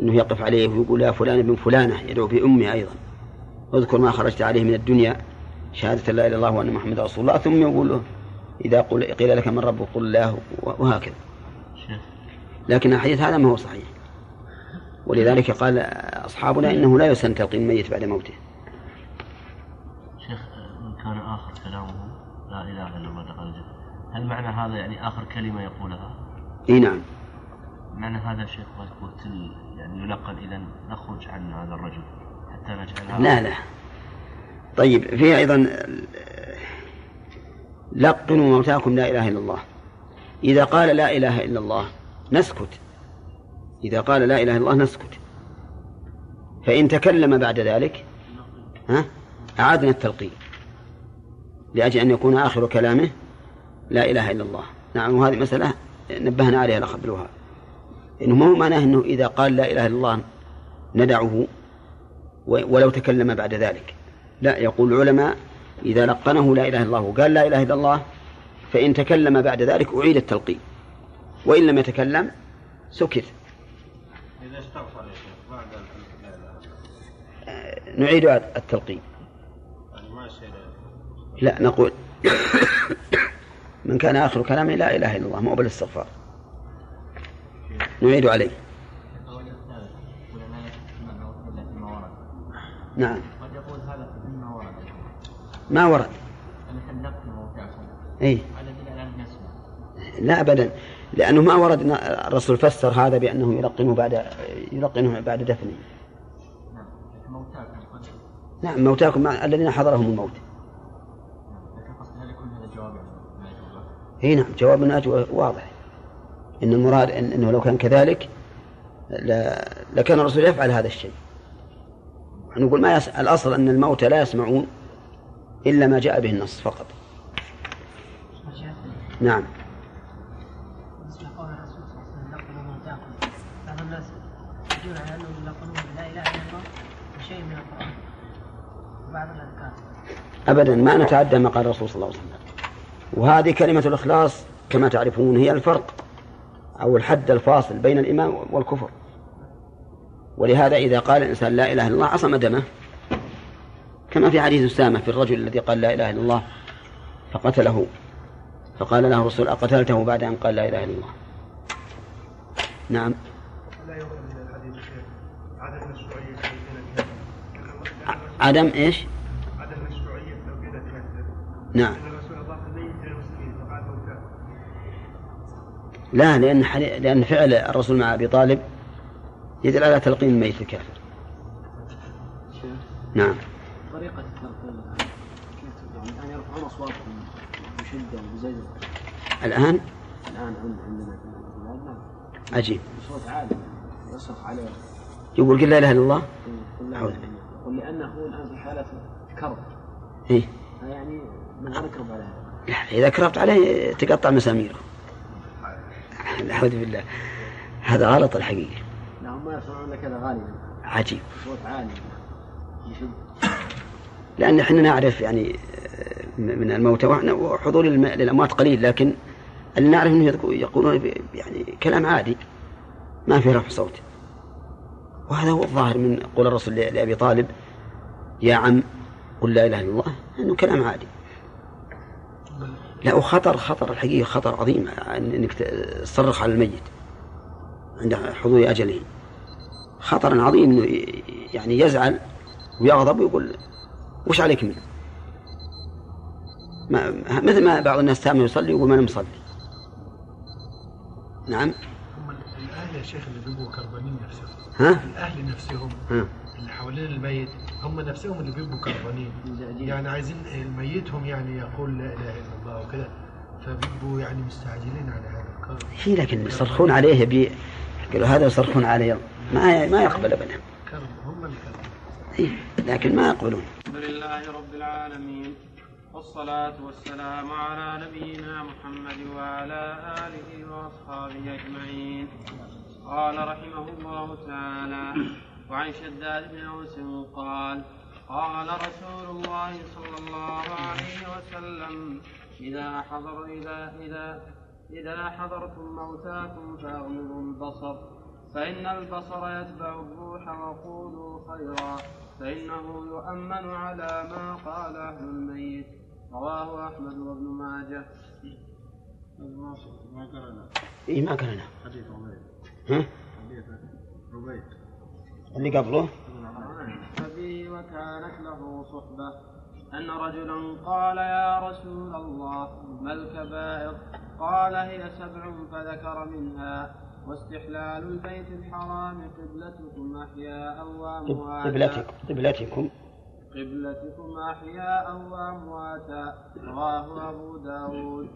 أنه يقف عليه ويقول يا فلان ابن فلانة يدعو بأمه أيضا. اذكر ما خرجت عليه من الدنيا شهادة لا إله إلا الله وأن محمد رسول الله ثم يقول له إذا قل قيل لك من ربك قل الله وهكذا. لكن الحديث هذا ما هو صحيح. ولذلك قال أصحابنا إنه لا يسن تلقين الميت بعد موته. شيخ من كان آخر كلامه لا إله إلا الله دخل الجنة هل معنى هذا يعني آخر كلمة يقولها؟ إي نعم. معنى هذا شيخ قلت يعني يلقن إذا نخرج عن هذا الرجل حتى نجعلها لا لا. طيب في أيضا لقنوا موتاكم لا إله إلا الله. إذا قال لا إله إلا الله نسكت. إذا قال لا إله إلا الله نسكت. فإن تكلم بعد ذلك ها أعادنا التلقين. لأجل أن يكون آخر كلامه لا إله إلا الله. نعم وهذه مسألة نبهنا عليها الأخ الوهاب. إنه مو معناه أنه إذا قال لا إله إلا الله ندعه ولو تكلم بعد ذلك. لا يقول العلماء إذا لقنه لا إله إلا الله وقال لا إله إلا الله فإن تكلم بعد ذلك أعيد التلقين. وإن لم يتكلم سكت. إذا استغفر يا شيخ بعد نعيد التلقين. يعني لا نقول من كان آخر كلامه لا إله إلا الله مو بالاستغفار نعيد عليه. نعم. قد يقول هذا فيما ورد ما ورد. موتاكم أي لا أبدا. لأنه ما ورد أن الرسول فسر هذا بأنه يلقنه بعد يلقنه بعد دفنه. نعم موتاكم الذين حضرهم الموت. إي نعم جواب الناجي واضح. إن المراد إن إنه لو كان كذلك لكان الرسول يفعل هذا الشيء. نقول ما يس... الأصل أن الموتى لا يسمعون إلا ما جاء به النص فقط. نعم. يجون على انهم يلقنون بلا إله إلا الله وشيء من القرآن. وبعض الأذكار. ابدا ما نتعدى ما قال الرسول صلى الله عليه وسلم. وهذه كلمة الإخلاص كما تعرفون هي الفرق أو الحد الفاصل بين الإيمان والكفر. ولهذا إذا قال الإنسان لا إله إلا الله عصم دمه. كما في حديث أسامة في الرجل الذي قال لا إله إلا الله فقتله. فقال له الرسول أقتلته بعد أن قال لا إله إلا الله. نعم لا يؤخذ من الحديث الشيخ عدم مشروعية توكيل الكافر عدم إيش؟ عدم مشروعية توكيل الكافر نعم. لا لأن حدي... لأن فعل الرسول مع أبي طالب يدل على تلقين الميت الكافر. نعم. طريقة التلقين. كيف يعني الآن يرفعون أصواتهم بشدة وبزجر الآن؟ الآن عند عندنا في البلاد نعم عجيب. بصوت عالي. يصرخ عليه. يقول قل لا إله إلا الله؟ يقول لا أعوذ إله إلا الله. يقول لأنه هو الآن في حالة كرب. إيه. يعني من غير كرب عليه. لا إذا كربت عليه تقطع مساميره. أعوذ بالله هذا غلط الحقيقة. لا هم ما يسمعون إلا كذا غالبا. عجيب. صوت عالي. بشدة لأن إحنا نعرف يعني آه، من الموتى وحضور للأموات قليل لكن اللي نعرف أنه يقولون يعني كلام عادي. ما في رفع صوت. وهذا هو الظاهر من قول الرسول لأبي طالب يا عم قل لا إله إلا الله أنه كلام عادي لا وخطر خطر الحقيقة خطر عظيم أنك تصرخ على الميت عند حضور أجله خطر عظيم أنه يعني يزعل ويغضب ويقول وش عليك منه؟ ما مثل ما بعض الناس تام يصلي ويقول ما أنا مصلي. نعم الأهل يا شيخ اللي بيبقوا كربانين نفسهم ها؟ الأهل نفسهم ها. اللي حوالين الميت هم نفسهم اللي بيبقوا كربانين. يعني عايزين ميتهم يعني يقول لا إله إلا الله وكده فبيبقوا يعني مستعجلين على هذا الكرب هي لكن يصرخون عليه يبي قالوا هذا يصرخون عليه. ما ما يقبل ابدا. كرب هم الكرب إيه، لكن ما يقبلون. الحمد لله رب العالمين والصلاة والسلام على نبينا محمد وعلى آله وأصحابه أجمعين. قال رحمه الله تعالى وعن شداد بن أوس قال قال رسول الله صلى الله عليه وسلم إذا حضر إذا إذا إذا حضرتم موتاكم فأغمضوا البصر فإن البصر يتبع الروح وقولوا خيرا فإنه يؤمن على ما قال أهل الميت رواه أحمد وابن ماجه. ما قرأنا؟ اي ما قالنا. حديث عمير ها؟ اللي قبله. فبه وكانت له صحبة. أن رجلا قال يا رسول الله ما الكبائر؟ قال هي سبع فذكر منها واستحلال البيت الحرام قبلتكم أحياء وأمواتا قبلتكم قبلتكم. قبلتكم أحياء وأمواتا. رواه أبو داود.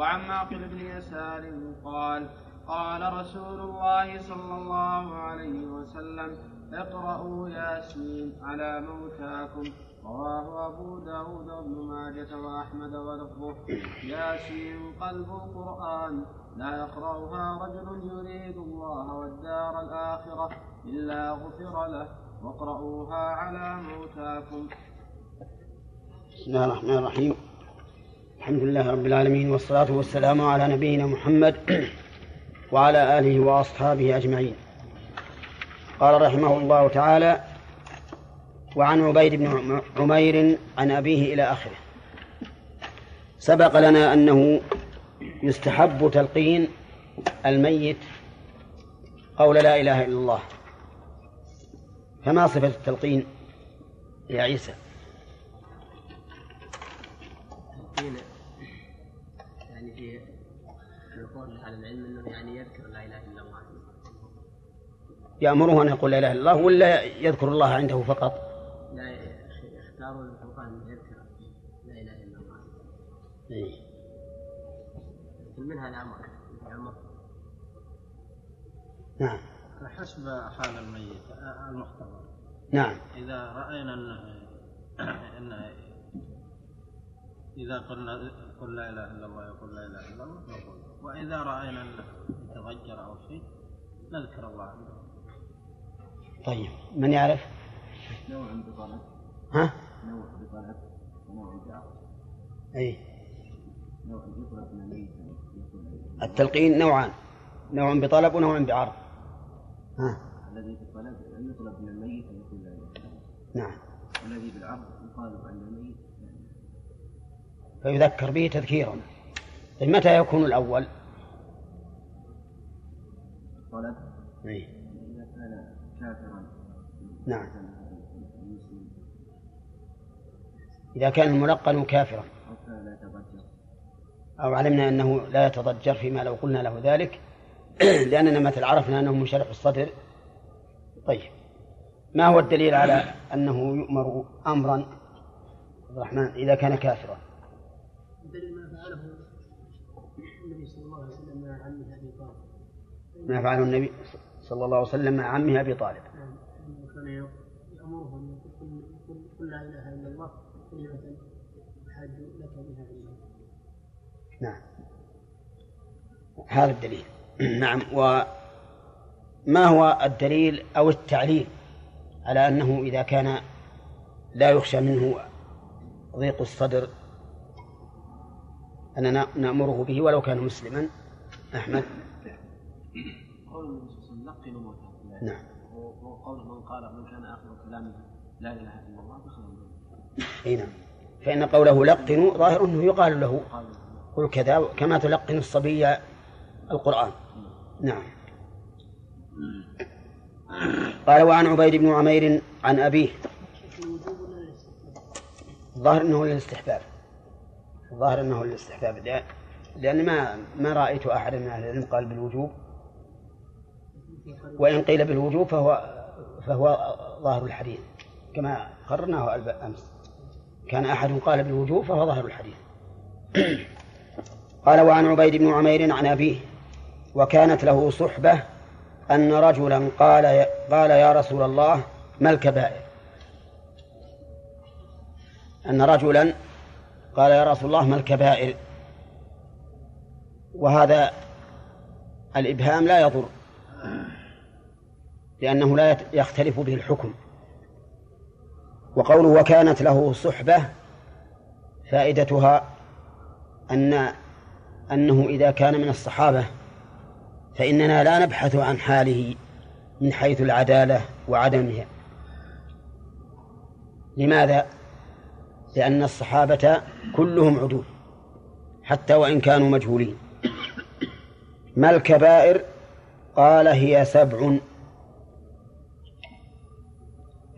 وعن معقل بن يسار قال قال رسول الله صلى الله عليه وسلم اقرأوا ياسين على موتاكم. رواه أبو داود وابن ماجة وأحمد ولفظه ياسين قلب القرآن. لا يقرأها رجل يريد الله والدار الآخرة إلا غفر له. واقرأوها على موتاكم. بسم الله الرحمن الرحيم. الحمد لله رب العالمين والصلاة والسلام على نبينا محمد *clears throat* وعلى آله وأصحابه أجمعين. قال رحمه الله تعالى وعن عبيد بن عمير عن أبيه إلى آخره. سبق لنا أنه يستحب تلقين الميت قول لا إله إلا الله. فما صفة التلقين يا عيسى يعني في القول على العلم انه يعني يذكر لا اله الا الله يأمره أن يقول لا إله إلا الله ولا يذكر الله عنده فقط. لا يختاروا الفرقان يذكر لا إله إلا الله. إيه. منها الامر الامر نعم. حسب حال الميت المحتضر. نعم. إذا رأينا أن أن إذا قلنا قل لا إله إلا الله يقول لا إله إلا الله نقول. وإذا رأينا أنه يتضجر أو شيء نذكر الله عنده. طيب من يعرف؟ نوع بطلب ها؟ نوع بطلب ونوع بعرض أي. نوع يطلب من الميت التلقين نوعان نوع بطلب ونوع بعرض. ها؟ الذي بالطلب يطلب من الميت أن يقول لا نعم. والذي بالعرض يقال أن الميت فيذكر به تذكيرا. طيب متى يكون الأول؟ طلب. أي. إذا كان كافرا. نعم. إذا كان الملقن كافرا. أو علمنا أنه لا يتضجر فيما لو قلنا له ذلك. *clears throat* لأننا مثل عرفنا أنه منشرح الصدر. طيب. ما هو الدليل على أنه يؤمر أمرا عبد الرحمن إذا كان كافرا؟ دليل ما فعله النبي صلى الله عليه وسلم مع عمه أبي طالب. ما فعله النبي صلى الله عليه وسلم مع عمه أبي طالب. نعم أنه كان يأمره أن يقول قل- لا إله إلا الله كلمة أحاج لك بها نعم. هذا الدليل. *clears throat* نعم. وما هو الدليل أو التعليل على أنه إذا كان لا يخشى منه ضيق الصدر أننا نأمره به ولو كان مسلما؟ أحمد؟ قول النبي صلى الله عليه وسلم لقنوا موتاكم نعم. قال من كان آخر كلامه لا إله إلا الله الجنه أي نعم. فإن قوله لقنوا ظاهر أنه يقال له قل كذا كما تلقن الصبي القرآن. نعم. قال وعن عبيد بن عمير عن أبيه؟ الظاهر أنه للاستحباب. الظاهر أنه للاستحباب. لأ- لأن ما ما رأيت أحدا من أهل العلم قال بالوجوب. وإن قيل بالوجوب فهو فهو ظاهر الحديث كما قررناه أمس. كان أحد قال بالوجوب فهو ظاهر الحديث. قال وعن عبيد بن عمير عن أبيه وكانت له صحبة أن رجلا قال قال يا رسول الله ما الكبائر؟ أن رجلا قال يا رسول الله ما الكبائر؟ وهذا الإبهام لا يضر. لأنه لا يختلف به الحكم. وقوله وكانت له صحبة فائدتها أن أنه إذا كان من الصحابة فإننا لا نبحث عن حاله من حيث العدالة وعدمها. لماذا؟ لأن الصحابة كلهم عدول حتى وإن كانوا مجهولين. ما الكبائر؟ قال هي سبع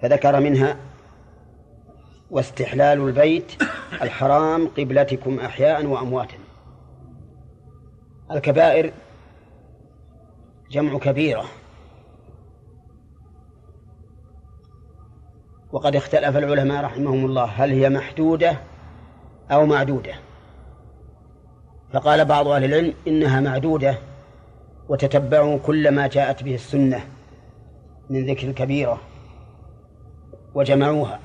فذكر منها واستحلال البيت الحرام قبلتكم أحياء وأمواتا. الكبائر جمع كبيرة. وقد اختلف العلماء رحمهم الله هل هي محدودة أو معدودة. فقال بعض أهل العلم إنها معدودة وتتبعوا كل ما جاءت به السنة من ذكر الكبيرة. وجمعوها.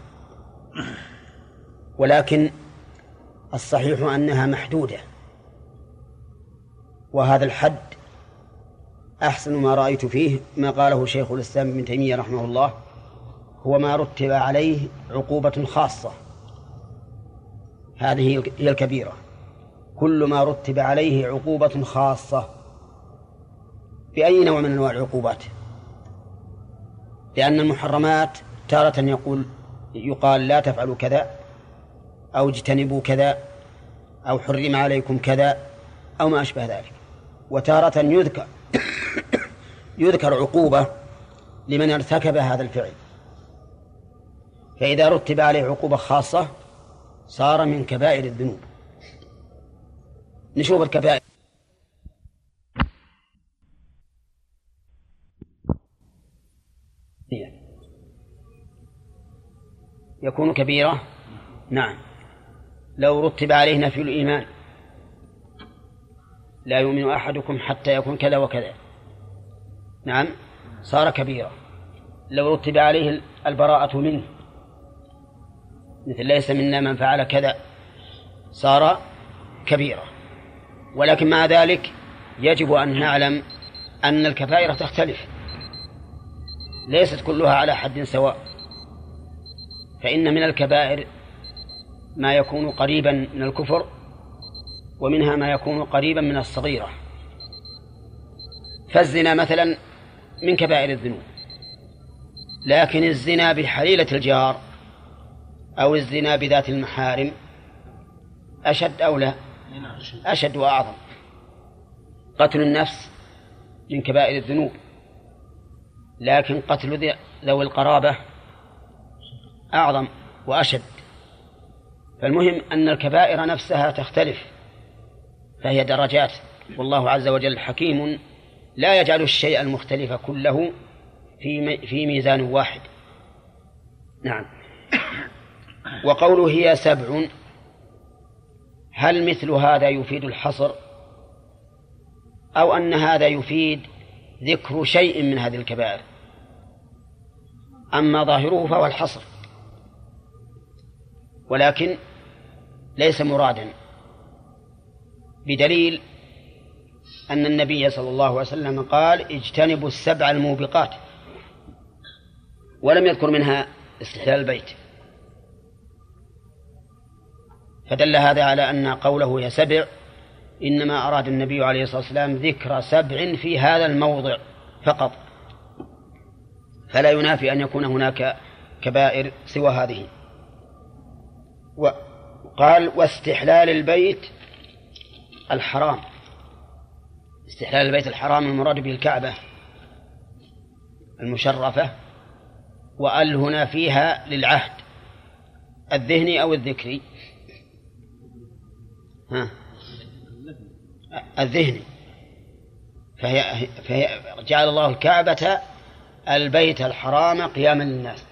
ولكن الصحيح أنها محدودة. وهذا الحد أحسن ما رأيت فيه ما قاله شيخ الإسلام ابن تيمية رحمه الله هو ما رتب عليه عقوبة خاصة. هذه هي الكبيرة. كل ما رتب عليه عقوبة خاصة. بأي نوع من أنواع العقوبات؟ لأن المحرمات تارة يقول يقال لا تفعلوا كذا أو اجتنبوا كذا أو حرم عليكم كذا أو ما أشبه ذلك. وتارة يذكر يذكر عقوبة لمن ارتكب هذا الفعل. فإذا رتب عليه عقوبة خاصة صار من كبائر الذنوب. نشوف الكبائر. يكون كبيرة؟ نعم. لو رتب عليه نفي الإيمان. لا يؤمن أحدكم حتى يكون كذا وكذا. نعم. صار كبيرة لو رتب عليه البراءة منه. مثل ليس منا من فعل كذا. صار كبيرة ولكن مع ذلك يجب أن نعلم أن الكبائر تختلف. ليست كلها على حد سواء. فإن من الكبائر ما يكون قريبا من الكفر ومنها ما يكون قريبا من الصغيرة. فالزنا مثلا من كبائر الذنوب لكن الزنا بحليلة الجار أو الزنا بذات المحارم أشد أو لا؟ أشد وأعظم. قتل النفس من كبائر الذنوب لكن قتل ذوي القرابة أعظم وأشد. فالمهم أن الكبائر نفسها تختلف فهي درجات. والله عز وجل حكيم لا يجعل الشيء المختلف كله في في ميزان واحد. نعم. وقوله هي سبع هل مثل هذا يفيد الحصر؟ أو أن هذا يفيد ذكر شيء من هذه الكبائر؟ أما ظاهره فهو الحصر. ولكن ليس مرادا. بدليل أن النبي صلى الله عليه وسلم قال اجتنبوا السبع الموبقات ولم يذكر منها استحلال البيت. فدل هذا على أن قوله هي سبع إنما أراد النبي عليه الصلاة والسلام ذكر سبع في هذا الموضع فقط. فلا ينافي أن يكون هناك كبائر سوى هذه. وقال واستحلال البيت الحرام. استحلال البيت الحرام المراد به الكعبة المشرفة وأل هنا فيها للعهد الذهني أو الذكري. ها؟ الذهني. فهي, فهي جعل الله الكعبة البيت الحرام قياما للناس.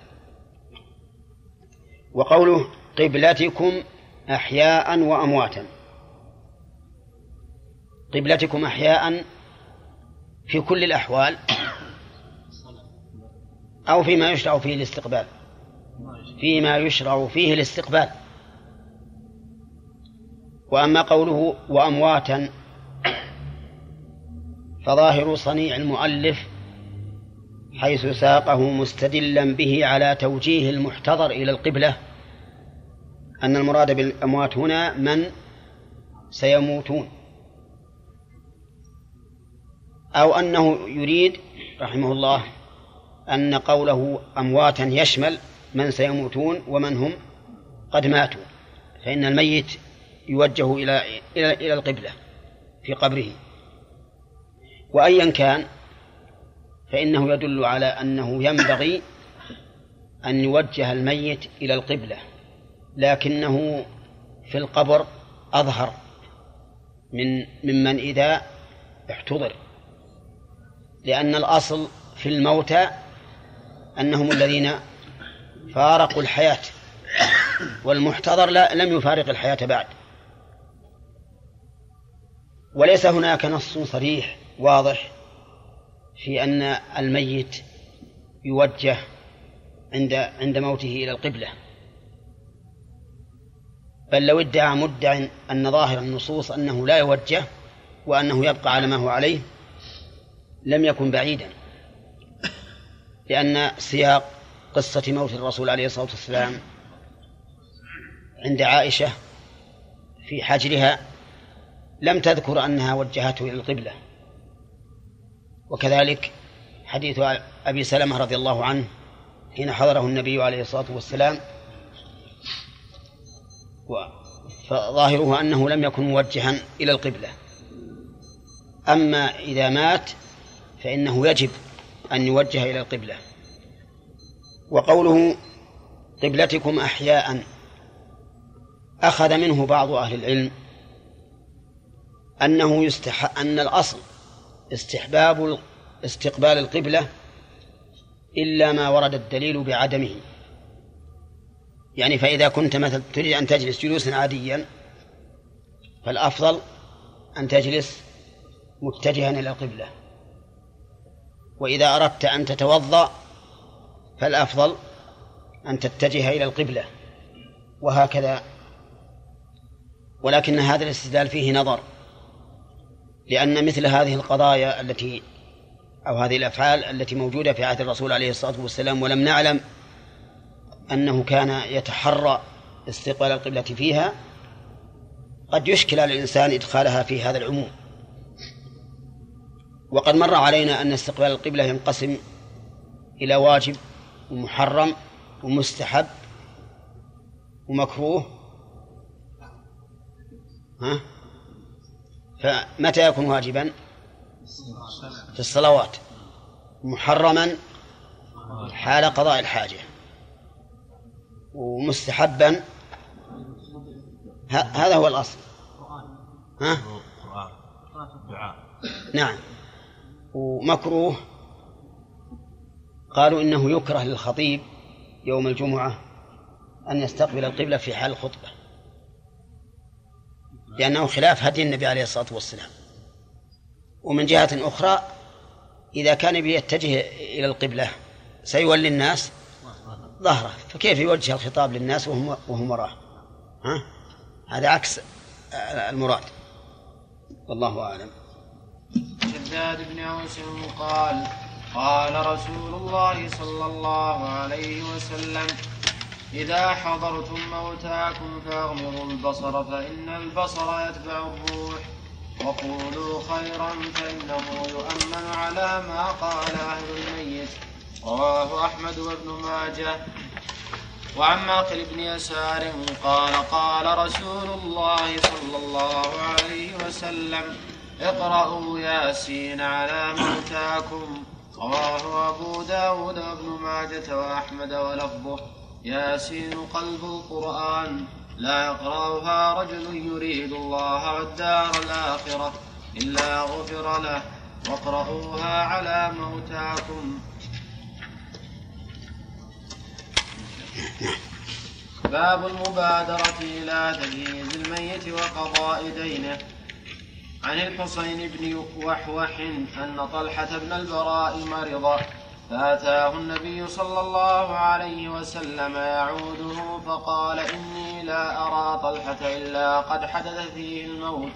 وقوله قبلتكم أحياء وأمواتا. قبلتكم أحياء في كل الأحوال أو فيما يشرع فيه الاستقبال. فيما يشرع فيه الاستقبال. وأما قوله وأمواتا فظاهر صنيع المؤلف حيث ساقه مستدلا به على توجيه المحتضر إلى القبلة أن المراد بالأموات هنا من سيموتون. أو أنه يريد رحمه الله أن قوله أمواتا يشمل من سيموتون ومن هم قد ماتوا فإن الميت يوجه إلى إلى إلى القبلة في قبره. وأيا كان فإنه يدل على أنه ينبغي أن يوجه الميت إلى القبلة. لكنه في القبر أظهر من ممن إذا احتضر لأن الأصل في الموتى أنهم الذين فارقوا الحياة والمحتضر لا لم يفارق الحياة بعد. وليس هناك نص صريح واضح في أن الميت يوجه عند عند موته إلى القبلة. بل لو ادعى مدع أن ظاهر النصوص أنه لا يوجه وأنه يبقى على ما هو عليه لم يكن بعيدا. لأن سياق قصة موت الرسول عليه الصلاة والسلام عند عائشة في حجرها لم تذكر أنها وجهته إلى القبلة. وكذلك حديث أبي سلمة رضي الله عنه حين حضره النبي عليه الصلاة والسلام فظاهره أنه لم يكن موجها إلى القبلة. أما إذا مات فإنه يجب أن يوجه إلى القبلة. وقوله قبلتكم أحياء أخذ منه بعض أهل العلم أنه يستح أن الأصل استحباب استقبال القبلة إلا ما ورد الدليل بعدمه. يعني فإذا كنت مثلا تريد أن تجلس جلوسا عاديا فالأفضل أن تجلس متجها إلى القبلة. وإذا أردت أن تتوضأ فالأفضل أن تتجه إلى القبلة. وهكذا. ولكن هذا الاستدلال فيه نظر لأن مثل هذه القضايا التي أو هذه الأفعال التي موجودة في عهد الرسول عليه الصلاة والسلام ولم نعلم أنه كان يتحرى استقبال القبلة فيها قد يشكل على الإنسان إدخالها في هذا العموم. وقد مر علينا أن استقبال القبلة ينقسم إلى واجب ومحرم ومستحب ومكروه. ها؟ فمتى يكون واجبا؟ في الصلوات. محرما حال قضاء الحاجة. ومستحبا. هذا هو الأصل. ها؟ نعم. ومكروه. قالوا إنه يكره للخطيب يوم الجمعة أن يستقبل القبلة في حال الخطبة. لأنه خلاف هدي النبي عليه الصلاة والسلام. ومن جهة أخرى إذا كان بيتجه إلى القبلة سيولي الناس ظهره. فكيف يوجه الخطاب للناس وهم وهم وراه؟ ها؟ هذا عكس المراد. والله أعلم. شداد بن أوس قال قال رسول الله صلى الله عليه وسلم إذا حضرتم موتاكم فأغمضوا البصر فإن البصر يتبع الروح. وقولوا خيرا فإنه يؤمن على ما قال أهل الميت. رواه أحمد وابن ماجه. وعن ماقل بن يسار قال قال رسول الله صلى الله عليه وسلم اقرأوا ياسين على موتاكم. رواه أبو داود وابن ماجة وأحمد ولفظه ياسين قلب القرآن. لا يقرأها رجل يريد الله والدار الآخرة إلا غفر له. واقرأوها على موتاكم. باب المبادرة إلى تجهيز الميت وقضاء دينه. عن الحسين بن وحوح أن طلحة بن البراء مرض فأتاه النبي صلى الله عليه وسلم يعوده فقال إني لا أرى طلحة إلا قد حدث فيه الموت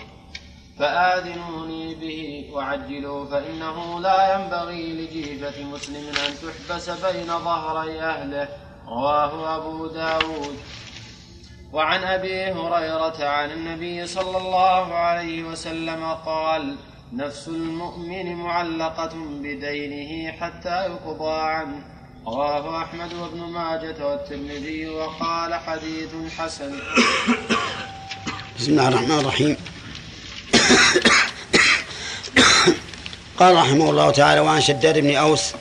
فآذنوني به وعجلوا فإنه لا ينبغي لجيفة مسلم أن تحبس بين ظهري أهله. رواه أبو داود. وعن أبي هريرة عن النبي صلى الله عليه وسلم قال نفس المؤمن معلقة بدينه حتى يقضى عنه. رواه أحمد وابن ماجة والترمذي وقال حديث حسن. بسم الله الرحمن الرحيم. قال رحمه الله تعالى وعن شداد بن أوس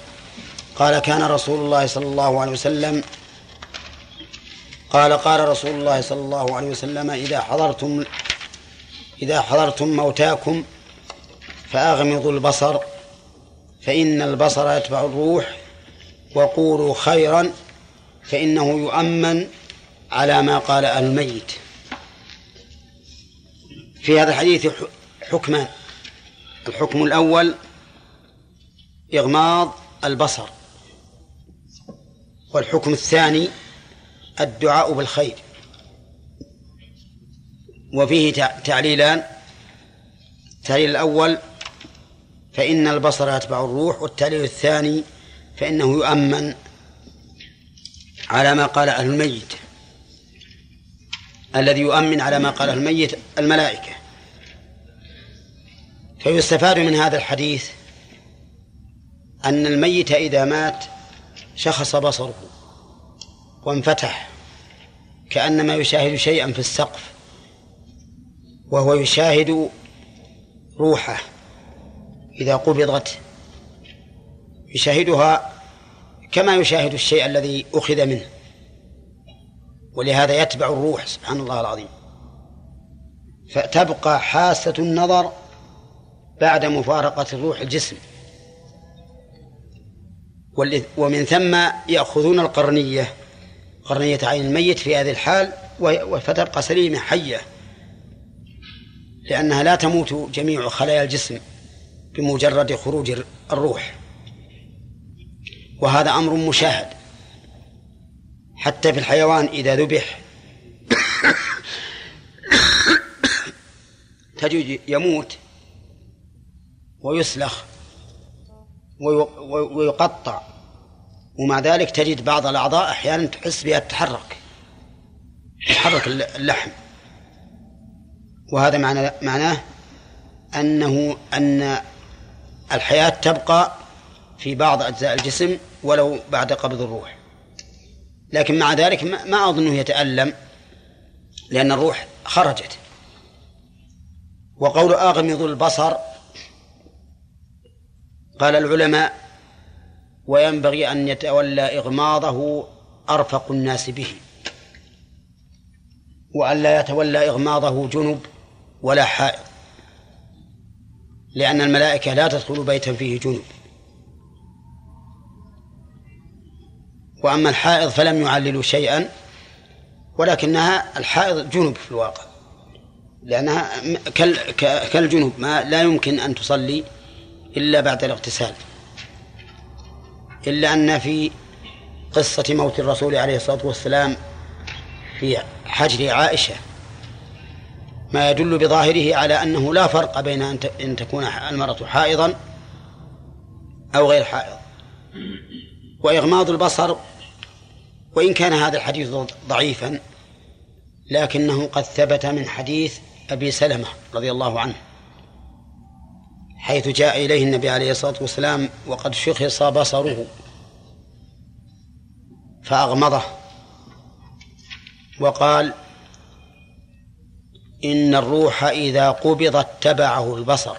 قال كان رسول الله صلى الله عليه وسلم قال قال رسول الله صلى الله عليه وسلم إذا حضرتم إذا حضرتم موتاكم فأغمضوا البصر فإن البصر يتبع الروح وقولوا خيرا فإنه يؤمن على ما قال أهل الميت. في هذا الحديث حكمان. الحكم الأول إغماض البصر والحكم الثاني الدعاء بالخير. وفيه تعليلان. التعليل الأول فإن البصر يتبع الروح والتعليل الثاني فإنه يؤمن على ما قال أهل الميت. الذي يؤمن على ما قاله الميت الملائكة. فيستفاد من هذا الحديث أن الميت إذا مات شخص بصره وانفتح. كأنما يشاهد شيئا في السقف وهو يشاهد روحه إذا قبضت. يشاهدها كما يشاهد الشيء الذي أخذ منه ولهذا يتبع الروح سبحان الله العظيم. فتبقى حاسة النظر بعد مفارقة الروح الجسم. ومن ثم يأخذون القرنية قرنية عين الميت في هذه الحال فتبقى سليمة حية لأنها لا تموت جميع خلايا الجسم بمجرد خروج الروح. وهذا أمر مشاهد حتى في الحيوان إذا ذبح *coughs* تجد يموت ويسلخ ويقطع ومع ذلك تجد بعض الأعضاء أحيانا تحس بها تتحرك تتحرك اللحم. وهذا معنى معناه أنه أن الحياة تبقى في بعض أجزاء الجسم ولو بعد قبض الروح. لكن مع ذلك ما أظنه يتألم لأن الروح خرجت. وقول أغمض البصر قال العلماء وينبغي أن يتولى إغماضه أرفق الناس به وأن لا يتولى إغماضه جنب ولا حائض لأن الملائكة لا تدخل بيتا فيه جنب. وأما الحائض فلم يعللوا شيئا ولكنها الحائض جنب في الواقع لأنها كالجنوب ما لا يمكن أن تصلي إلا بعد الاغتسال. إلا أن في قصة موت الرسول عليه الصلاة والسلام في حجر عائشة ما يدل بظاهره على أنه لا فرق بين أن تكون المرأة حائضا أو غير حائض. وإغماض البصر وإن كان هذا الحديث ضعيفا لكنه قد ثبت من حديث أبي سلمة رضي الله عنه. حيث جاء إليه النبي عليه الصلاة والسلام وقد شخص بصره فأغمضه وقال إن الروح إذا قبض اتبعه البصر.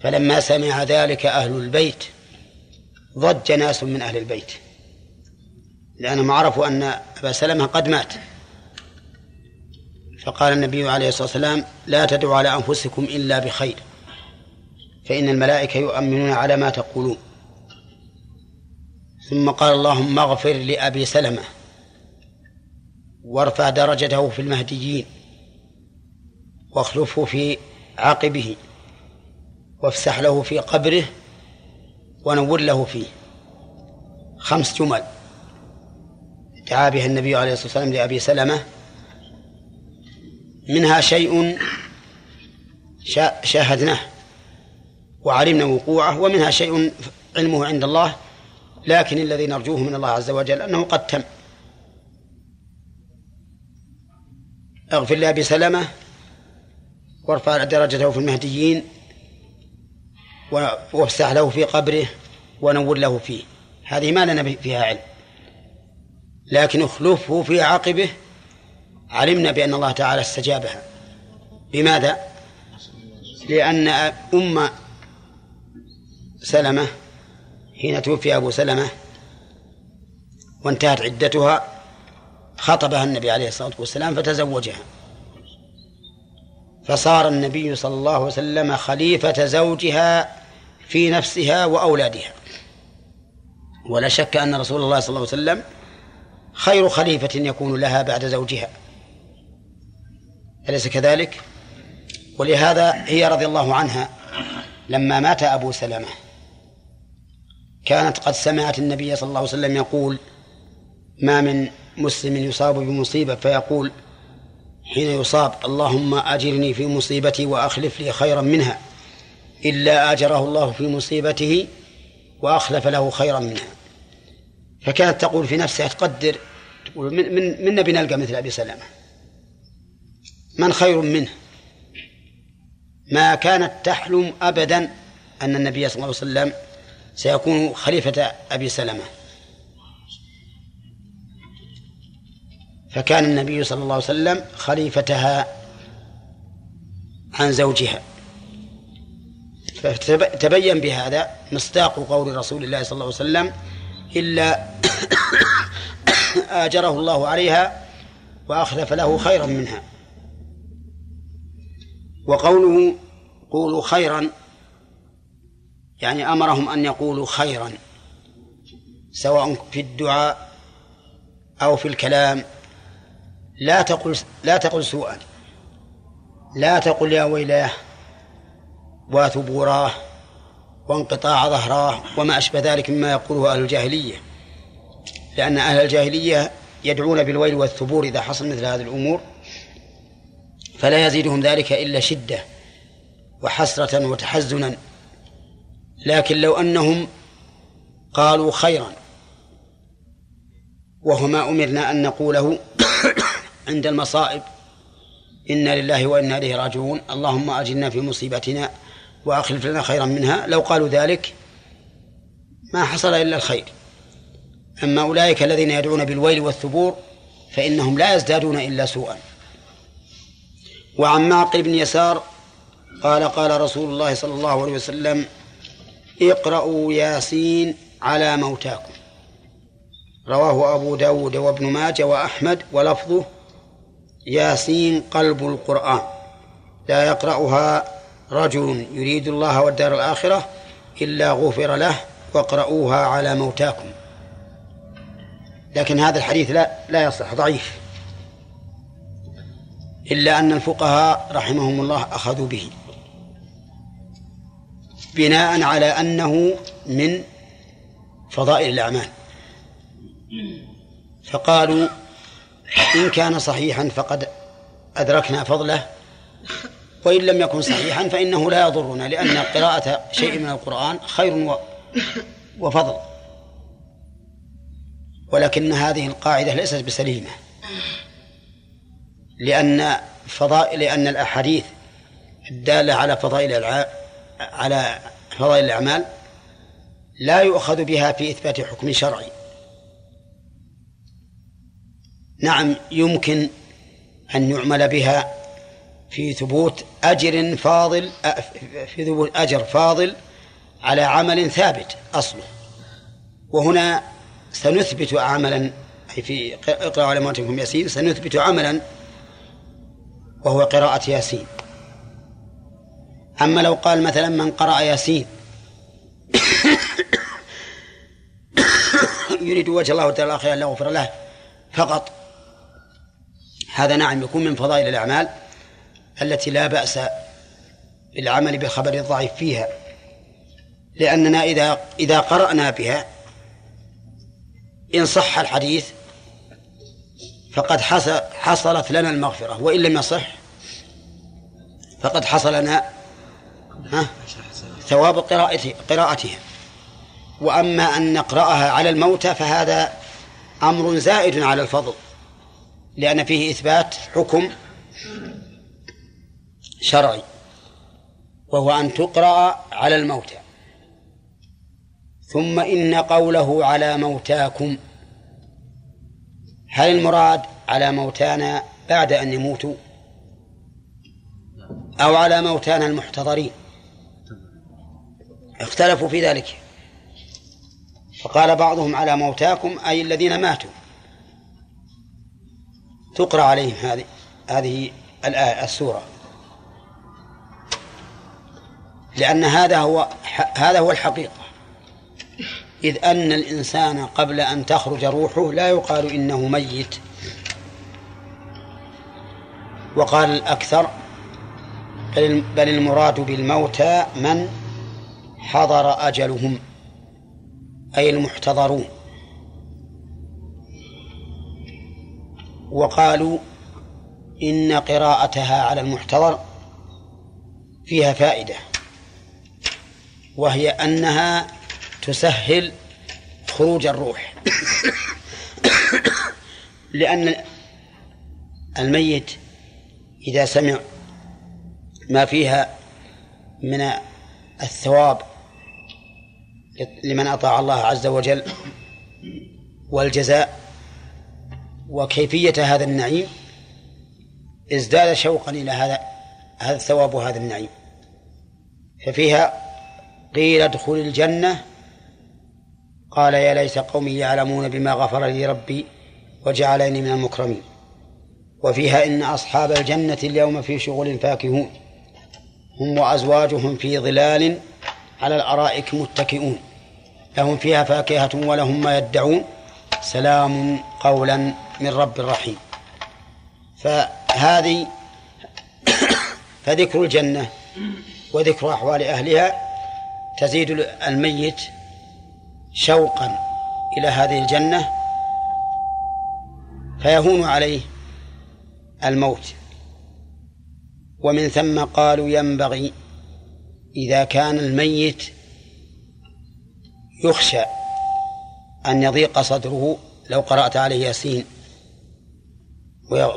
فلما سمع ذلك أهل البيت ضج ناس من أهل البيت لأنهم عرفوا أن أبا سلمة قد مات. فقال النبي عليه الصلاة والسلام لا تدعوا على أنفسكم إلا بخير. فإن الملائكة يؤمنون على ما تقولون. ثم قال اللهم اغفر لأبي سلمة وارفع درجته في المهديين واخلفه في عقبه وافسح له في قبره ونور له فيه. خمس جمل. دعا بها النبي عليه الصلاة والسلام لأبي سلمة منها شيء شاهدناه وعلمنا وقوعه ومنها شيء علمه عند الله لكن الذي نرجوه من الله عز وجل أنه قد تم. أغفر لأبي سلمة وارفع درجته في المهديين وافسح له في قبره ونور له فيه. هذه ما لنا فيها علم. لكن أخلفه في عقبه علمنا بأن الله تعالى استجابها. بماذا؟ لأن أم سلمة حين توفي أبو سلمة وانتهت عدتها خطبها النبي عليه الصلاة والسلام فتزوجها. فصار النبي صلى الله عليه وسلم خليفة زوجها في نفسها وأولادها. ولا شك أن رسول الله صلى الله عليه وسلم خير خليفة يكون لها بعد زوجها. أليس كذلك؟ ولهذا هي رضي الله عنها لما مات أبو سلمة. كانت قد سمعت النبي صلى الله عليه وسلم يقول ما من مسلم يصاب بمصيبة؟ فيقول حين يصاب اللهم أجرني في مصيبتي وأخلف لي خيرا منها إلا أجره الله في مصيبته وأخلف له خيرا منها. فكانت تقول في نفسها تقدر تقول من من نبي نلقى مثل أبي سلمة؟ من خير منه. ما كانت تحلم أبدا أن النبي صلى الله عليه وسلم سيكون خليفة أبي سلمة. فكان النبي صلى الله عليه وسلم خليفتها عن زوجها. فتبين بهذا مصداق قول رسول الله صلى الله عليه وسلم إلا *coughs* آجره الله عليها وأخلف له خيرا منها. وقوله قولوا خيرا يعني أمرهم أن يقولوا خيرا سواء في الدعاء أو في الكلام. لا تقل لا تقل سوءا لا تقل يا ويلاه وثبوراه وانقطاع ظهراه وما أشبه ذلك مما يقوله أهل الجاهلية لأن أهل الجاهلية يدعون بالويل والثبور إذا حصل مثل هذه الأمور. فلا يزيدهم ذلك إلا شدة وحسرة وتحزنا. لكن لو أنهم قالوا خيرا وهو ما أمرنا أن نقوله *coughs* عند المصائب إنا لله وإنا إليه راجعون. اللهم أجلنا في مصيبتنا وأخلف لنا خيرا منها. لو قالوا ذلك ما حصل إلا الخير. أما أولئك الذين يدعون بالويل والثبور فإنهم لا يزدادون إلا سوءا. وعن معقل بن يسار قال قال رسول الله صلى الله عليه وسلم اقرأوا ياسين على موتاكم. رواه أبو داود وابن ماجه وأحمد ولفظه ياسين قلب القرآن. لا يقرأها رجل يريد الله والدار الآخرة إلا غفر له واقرؤوها على موتاكم. لكن هذا الحديث لا لا يصح ضعيف. إلا أن الفقهاء رحمهم الله أخذوا به. بناء على أنه من فضائل الأعمال. فقالوا إن كان صحيحا فقد أدركنا فضله وإن لم يكن صحيحا فإنه لا يضرنا لأن قراءة شيء من القرآن خير وفضل. ولكن هذه القاعدة ليست بسليمة. لأن فضائل لأن الأحاديث الدالة على فضائل على فضائل الأعمال لا يؤخذ بها في إثبات حكم شرعي. نعم يمكن أن يعمل بها في ثبوت أجر فاضل في ثبوت أجر فاضل على عمل ثابت أصله. وهنا سنثبت عملا أي في اقرأ على موتكم ياسين سنثبت عملا وهو قراءة ياسين. أما لو قال مثلا من قرأ ياسين *coughs* يريد وجه الله تعالى خيرا يغفر له فقط هذا نعم يكون من فضائل الأعمال التي لا بأس بالعمل بخبر الضعيف فيها. لأننا إذا إذا قرأنا بها إن صح الحديث فقد حصلت لنا المغفرة وإن لم يصح فقد حصل لنا ثواب قراءته قراءتها. وأما أن نقرأها على الموتى فهذا أمر زائد على الفضل لأن فيه إثبات حكم شرعي وهو أن تقرأ على الموتى. ثم إن قوله على موتاكم هل المراد على موتانا بعد أن يموتوا؟ أو على موتانا المحتضرين؟ اختلفوا في ذلك. فقال بعضهم على موتاكم أي الذين ماتوا. تقرأ عليهم هذه هذه الآية السورة. لأن هذا هو هذا هو الحقيقة. إذ أن الإنسان قبل أن تخرج روحه لا يقال إنه ميت. وقال الأكثر بل المراد بالموتى من حضر أجلهم أي المحتضرون. وقالوا إن قراءتها على المحتضر فيها فائدة وهي أنها تسهل خروج الروح. لأن الميت إذا سمع ما فيها من الثواب لمن أطاع الله عز وجل والجزاء وكيفية هذا النعيم ازداد شوقا إلى هذا هذا الثواب وهذا النعيم. ففيها قيل ادخل الجنة قال يا ليت قومي يعلمون بما غفر لي ربي وجعلني من المكرمين. وفيها إن أصحاب الجنة اليوم في شغل فاكهون. هم وأزواجهم في ظلال على الأرائك متكئون. لهم فيها فاكهة ولهم ما يدعون. سلام قولا من رب رحيم. فهذه فذكر الجنة وذكر أحوال أهلها تزيد الميت شوقا إلى هذه الجنة فيهون عليه الموت. ومن ثم قالوا ينبغي إذا كان الميت يخشى أن يضيق صدره. لو قرأت عليه ياسين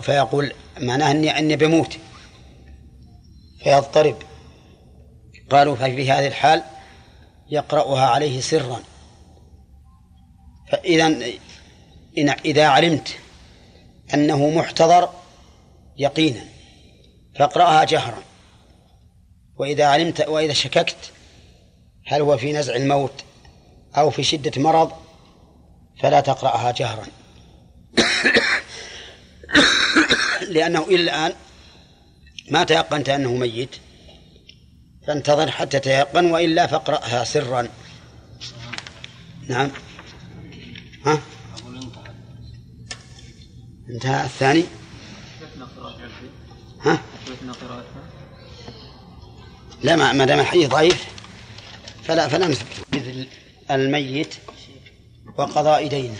فيقول معناه أني أني بموت. فيضطرب. قالوا ففي هذه الحال يقرأها عليه سرا. فإذا إذا علمت أنه محتضر يقينا فاقرأها جهرا. وإذا علمت وإذا شككت هل هو في نزع الموت أو في شدة مرض فلا تقرأها جهرا. *coughs* لأنه إلى الآن ما تيقنت أنه ميت. فانتظر حتى تيقن وإلا فاقرأها سرا. نعم. ها؟ انتهى. الثاني؟ ها؟ لا ما دام الحديث ضعيف فلا فلا نثبت الميت وقضاء دينه.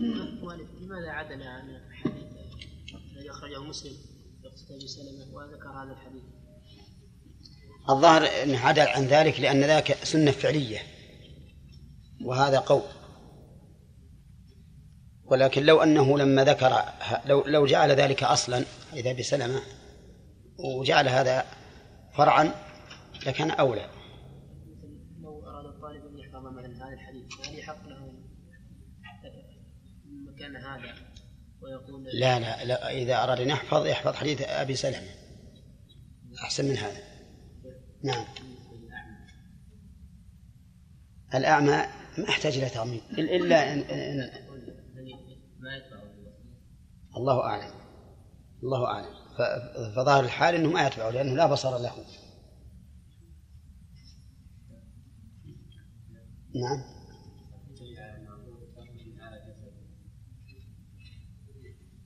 لماذا عدل عن الحديث؟ الذي أخرجه مسلم في أبي سلمة وذكر هذا الحديث. الظاهر أنه عدل عن ذلك لأن ذاك سنة فعلية وهذا قول. ولكن لو أنه لما ذكر لو لو جعل ذلك أصلا إذا بسلمة وجعل هذا فرعا لكان أولى. لو أراد الطالب أن يحفظ مثلا هذا الحديث هل يحق له مكان هذا ويقول لا لا لا إذا أراد أن يحفظ يحفظ حديث أبي سلمة. أحسن من هذا. نعم. الأعمى ما يحتاج إلى تعميم. إلا إن, إن الله أعلم. الله أعلم. فظاهر الحال أنه ما يتبعه لأنه لا بصر له. نعم.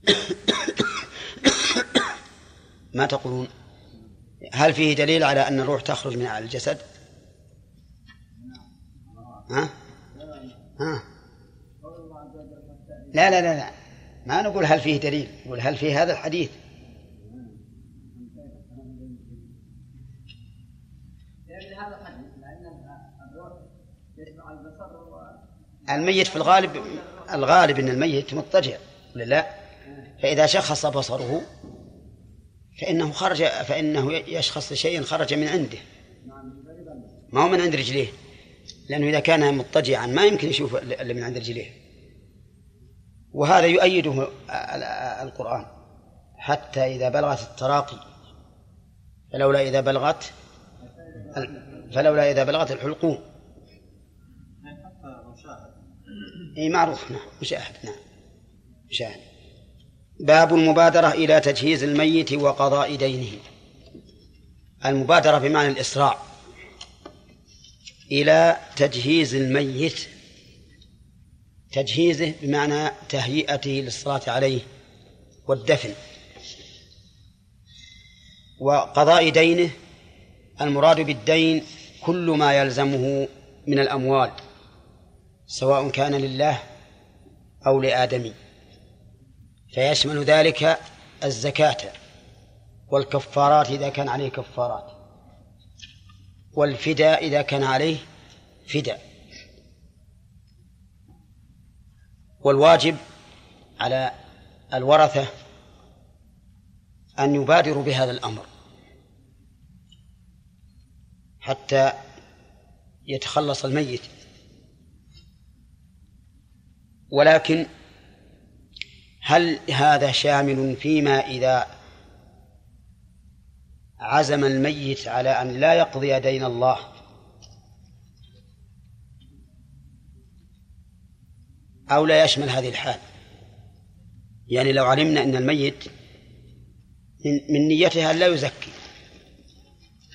*coughs* ما تقولون؟ هل فيه دليل على أن الروح تخرج من الجسد؟ ها؟ ها؟ لا لا لا لا. ما نقول هل فيه دليل نقول هل فيه هذا الحديث. الميت في الغالب الغالب إن الميت مضطجع لا؟ فإذا شخص بصره فإنه خرج فإنه يشخص لشيء خرج من عنده. ما هو من عند رجليه؟ لأنه إذا كان مضطجعا ما يمكن يشوف إلا من عند رجليه. وهذا يؤيده القرآن حتى إذا بلغت التراقي فلولا إذا بلغت فلولا إذا بلغت الحلقوم. إي معروف نعم مشاهد نعم مشاهد. باب المبادرة إلى تجهيز الميت وقضاء دينه. المبادرة بمعنى الإسراع إلى تجهيز الميت تجهيزه بمعنى تهيئته للصلاة عليه والدفن. وقضاء دينه المراد بالدين كل ما يلزمه من الأموال سواء كان لله أو لآدمي. فيشمل ذلك الزكاة والكفارات إذا كان عليه كفارات والفداء إذا كان عليه فداء. والواجب على الورثة أن يبادروا بهذا الأمر حتى يتخلص الميت. ولكن هل هذا شامل فيما إذا عزم الميت على أن لا يقضي دين الله أو لا يشمل هذه الحال. يعني لو علمنا أن الميت من نيته أن لا يزكي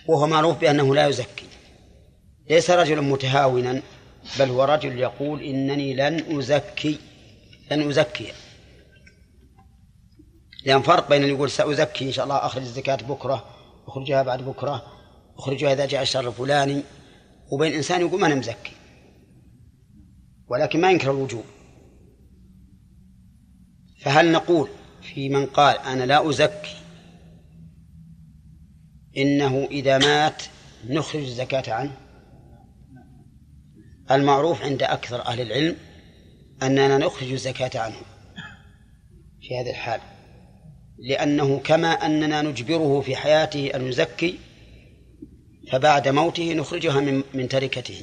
وهو معروف بأنه لا يزكي. ليس رجلا متهاونا بل هو رجل يقول إنني لن أزكي لن أزكي. لأن فرق بين اللي يقول سأزكي إن شاء الله أخرج الزكاة بكرة أخرجها بعد بكرة أخرجها إذا جاء الشر الفلاني. وبين إنسان يقول ما أنا مزكي. ولكن ما ينكر الوجوب. فهل نقول في من قال أنا لا أزكي؟ إنه إذا مات نخرج الزكاة عنه. المعروف عند أكثر أهل العلم أننا نخرج الزكاة عنه في هذه الحال لأنه كما أننا نجبره في حياته أن يزكي فبعد موته نخرجها من من تركته.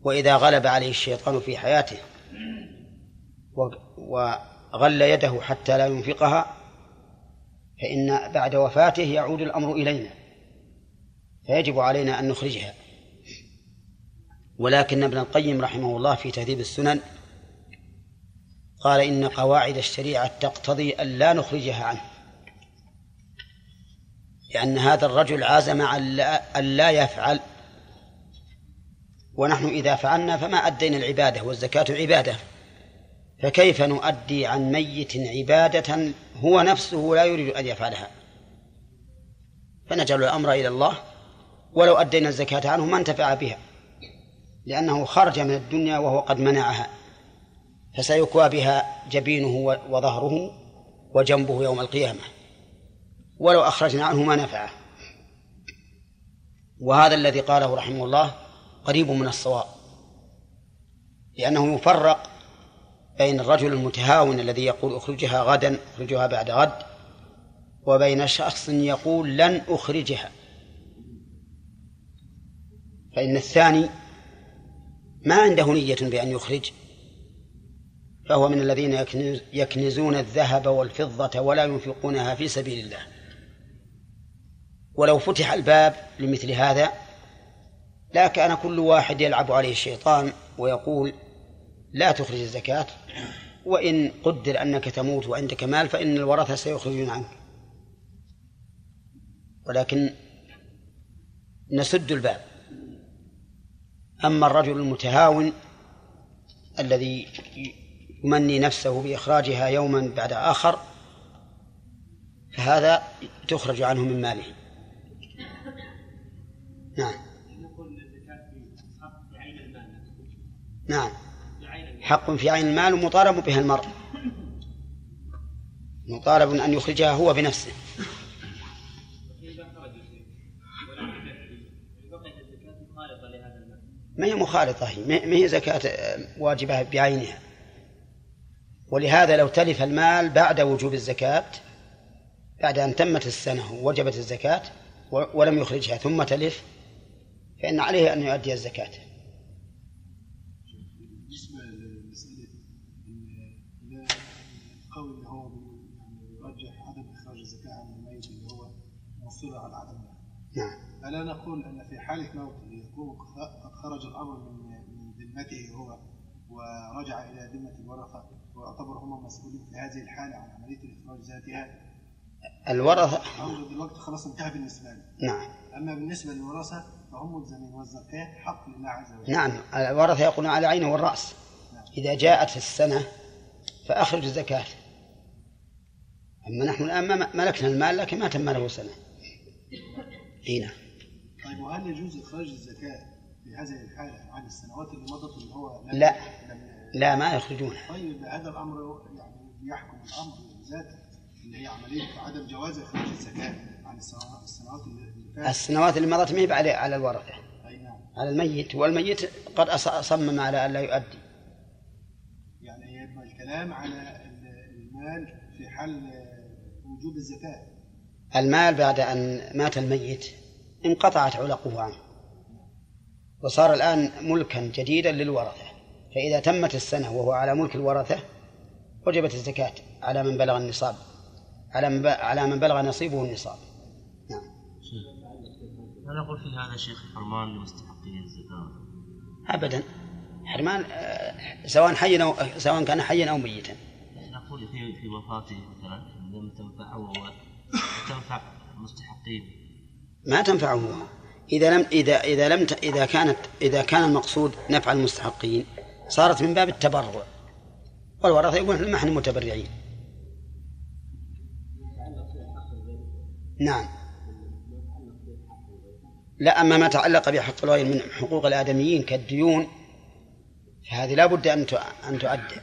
وإذا غلب عليه الشيطان في حياته وغل يده حتى لا ينفقها فإن بعد وفاته يعود الأمر إلينا فيجب علينا أن نخرجها. ولكن ابن القيم رحمه الله في تهذيب السنن قال إن قواعد الشريعة تقتضي أن لا نخرجها عنه لأن هذا الرجل عازم أن لا يفعل. ونحن إذا فعلنا فما أدينا العبادة والزكاة عبادة. فكيف نؤدي عن ميت عبادة هو نفسه لا يريد أن يفعلها؟ فنجعل الأمر إلى الله ولو أدينا الزكاة عنه ما انتفع بها لأنه خرج من الدنيا وهو قد منعها فسيكوى بها جبينه وظهره وجنبه يوم القيامة ولو أخرجنا عنه ما نفعه. وهذا الذي قاله رحمه الله قريب من الصواب لأنه يفرق بين الرجل المتهاون الذي يقول أخرجها غدا أخرجها بعد غد وبين شخص يقول لن أخرجها. فإن الثاني ما عنده نية بأن يخرج فهو من الذين يكنزون الذهب والفضة ولا ينفقونها في سبيل الله. ولو فتح الباب لمثل هذا لا كان كل واحد يلعب عليه الشيطان ويقول لا تخرج الزكاة. وإن قدر أنك تموت وعندك مال فإن الورثة سيخرجون عنك. ولكن نسد الباب. أما الرجل المتهاون الذي يمني نفسه بإخراجها يوما بعد آخر فهذا تخرج عنه من ماله. نعم. نعم. حق في عين المال ومطالب بها المرء. مطالب أن يخرجها هو بنفسه. ما هي مخالطة؟ هي ما هي زكاة واجبة بعينها؟ ولهذا لو تلف المال بعد وجوب الزكاة بعد أن تمت السنة ووجبت الزكاة ولم يخرجها ثم تلف فإن عليه أن يؤدي الزكاة بالنسبة لمسألة القول اللي هو يعني يرجح عدم إخراج الزكاة عن الميت اللي هو مصر على عدم نعم. ألا نقول أن في حالة موته يكون قد خرج الأمر من من ذمته هو ورجع إلى ذمة الورثة ويعتبر هم مسؤولين في هذه الحالة عن عملية الإخراج ذاتها. الورثة. أمر دلوقتي خلاص انتهى بالنسبة لي. نعم. أما بالنسبة للورثة فهم ملزمين والزكاة حق لله عز وجل. نعم. الورثة يقولون على عينه والرأس. إذا جاءت السنة فأخرج الزكاة. أما نحن الآن ما ملكنا المال لكن ما تم له سنة. هنا طيب وهل يجوز إخراج الزكاة في هذه الحالة عن السنوات اللي مضت اللي هو لم لا. لا ما يخرجونها. طيب هذا الأمر يعني يحكم الأمر ذاته اللي هي عملية عدم جواز إخراج الزكاة عن السنوات اللي فاتت. السنوات اللي مضت ما هي على على الورثة أي نعم. على الميت والميت قد صمم على أن لا يؤدي. يعني يبقى الكلام على ال- المال في حال وجوب الزكاة. المال بعد أن مات الميت انقطعت علقه عنه وصار الآن ملكا جديدا للورثة. فإذا تمت السنة وهو على ملك الورثة وجبت الزكاة على من بلغ النصاب على من على من بلغ نصيبه النصاب. لا نقول في هذا شيخ حرمان لمستحقي الزكاة. أبدا. حرمان آه، سواء حيا أو سواء كان حيا أو ميتا. نقول في في وفاته مثلا لم تنفعه تنفع المستحقين ما تنفعه إذا لم إذا إذا لم ت- إذا كانت إذا كان المقصود نفع المستحقين صارت من باب التبرع. والورثة يقول ما إحنا متبرعين. نعم. لا أما ما تعلق بحق الغير من حقوق الآدميين كالديون فهذه لا بد أن أن تؤدى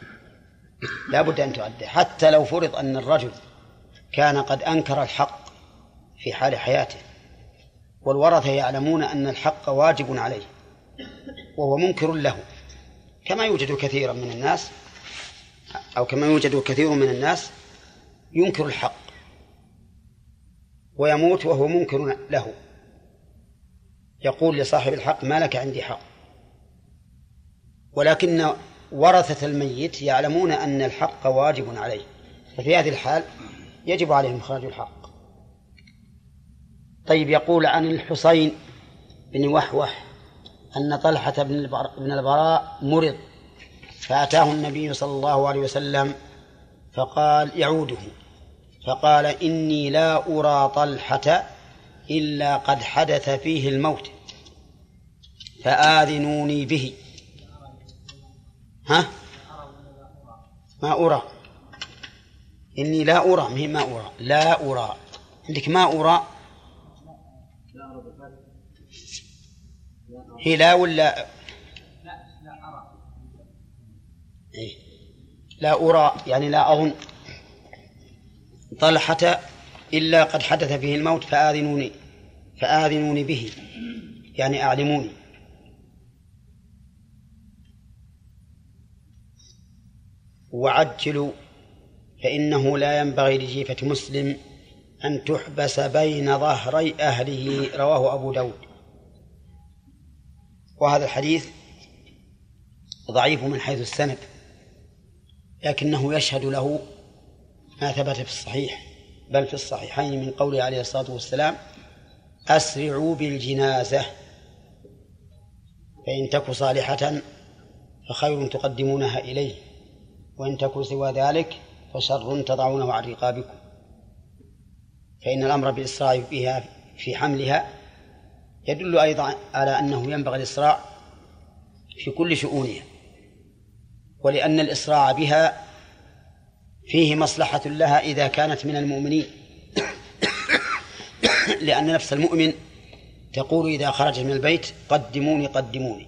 لا بد أن تؤدى حتى لو فرض أن الرجل كان قد أنكر الحق في حال حياته والورثة يعلمون أن الحق واجب عليه وهو منكر له كما يوجد كثيرا من الناس أو كما يوجد كثير من الناس ينكر الحق ويموت وهو منكر له. يقول لصاحب الحق ما لك عندي حق؟ ولكن ورثة الميت يعلمون أن الحق واجب عليه. ففي هذه الحال يجب عليهم إخراج الحق. طيب يقول عن الحسين بن وحوح أن طلحة بن البر- بن البراء مرض فأتاه النبي صلى الله عليه وسلم فقال يعوده فقال إني لا أرى طلحة إلا قد حدث فيه الموت فآذنوني به. ها؟ ما أرى. إني لا أرى ما ما أرى؟ لا أرى. عندك ما أرى؟ هي لا ولا؟ إيه؟ لا أرى يعني لا أظن. طلحة إلا قد حدث فيه الموت فآذنوني فآذنوني به يعني أعلموني. وعجلوا فإنه لا ينبغي لجيفة مسلم أن تحبس بين ظهري أهله. رواه أبو داود. وهذا الحديث ضعيف من حيث السند لكنه يشهد له ما ثبت في الصحيح بل في الصحيحين من قوله عليه الصلاة والسلام أسرعوا بالجنازة. فإن تك صالحة فخير تقدمونها إليه وإن تك سوى ذلك فشر تضعونه عن رقابكم. فإن الأمر بالإسراع بها في حملها يدل أيضا على أنه ينبغي الإسراع في كل شؤونها ولأن الإسراع بها فيه مصلحة لها إذا كانت من المؤمنين. لأن نفس المؤمن تقول إذا خرج من البيت قدموني قدموني.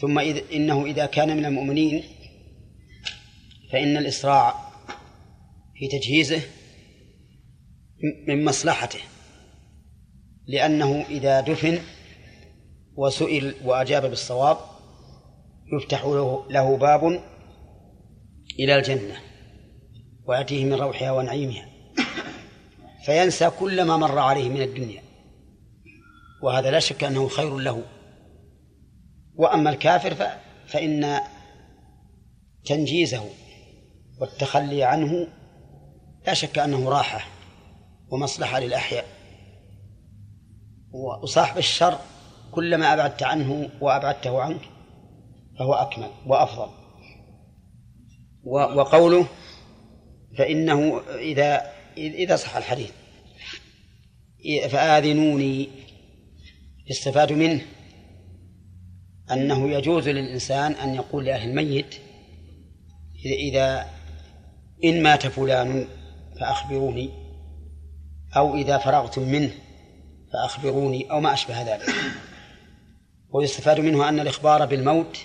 ثم إذ إنه إذا كان من المؤمنين فإن الإسراع في تجهيزه من مصلحته لأنه إذا دفن وسئل وأجاب بالصواب يفتح له, باب إلى الجنة ويأتيه من روحها ونعيمها فينسى كل ما مر عليه من الدنيا وهذا لا شك أنه خير له وأما الكافر. فإن تنجيزه والتخلي عنه لا شك أنه راحة ومصلحة للأحياء. وصاحب الشر كلما أبعدت عنه وأبعدته عنك فهو أكمل وأفضل. وقوله فإنه إذا إذا صح الحديث. فآذنوني. يستفاد منه. أنه يجوز للإنسان أن يقول لأهل الميت إذا إن مات فلان فأخبروني أو إذا فرغتم منه فأخبروني أو ما أشبه ذلك. ويستفاد منه أن الإخبار بالموت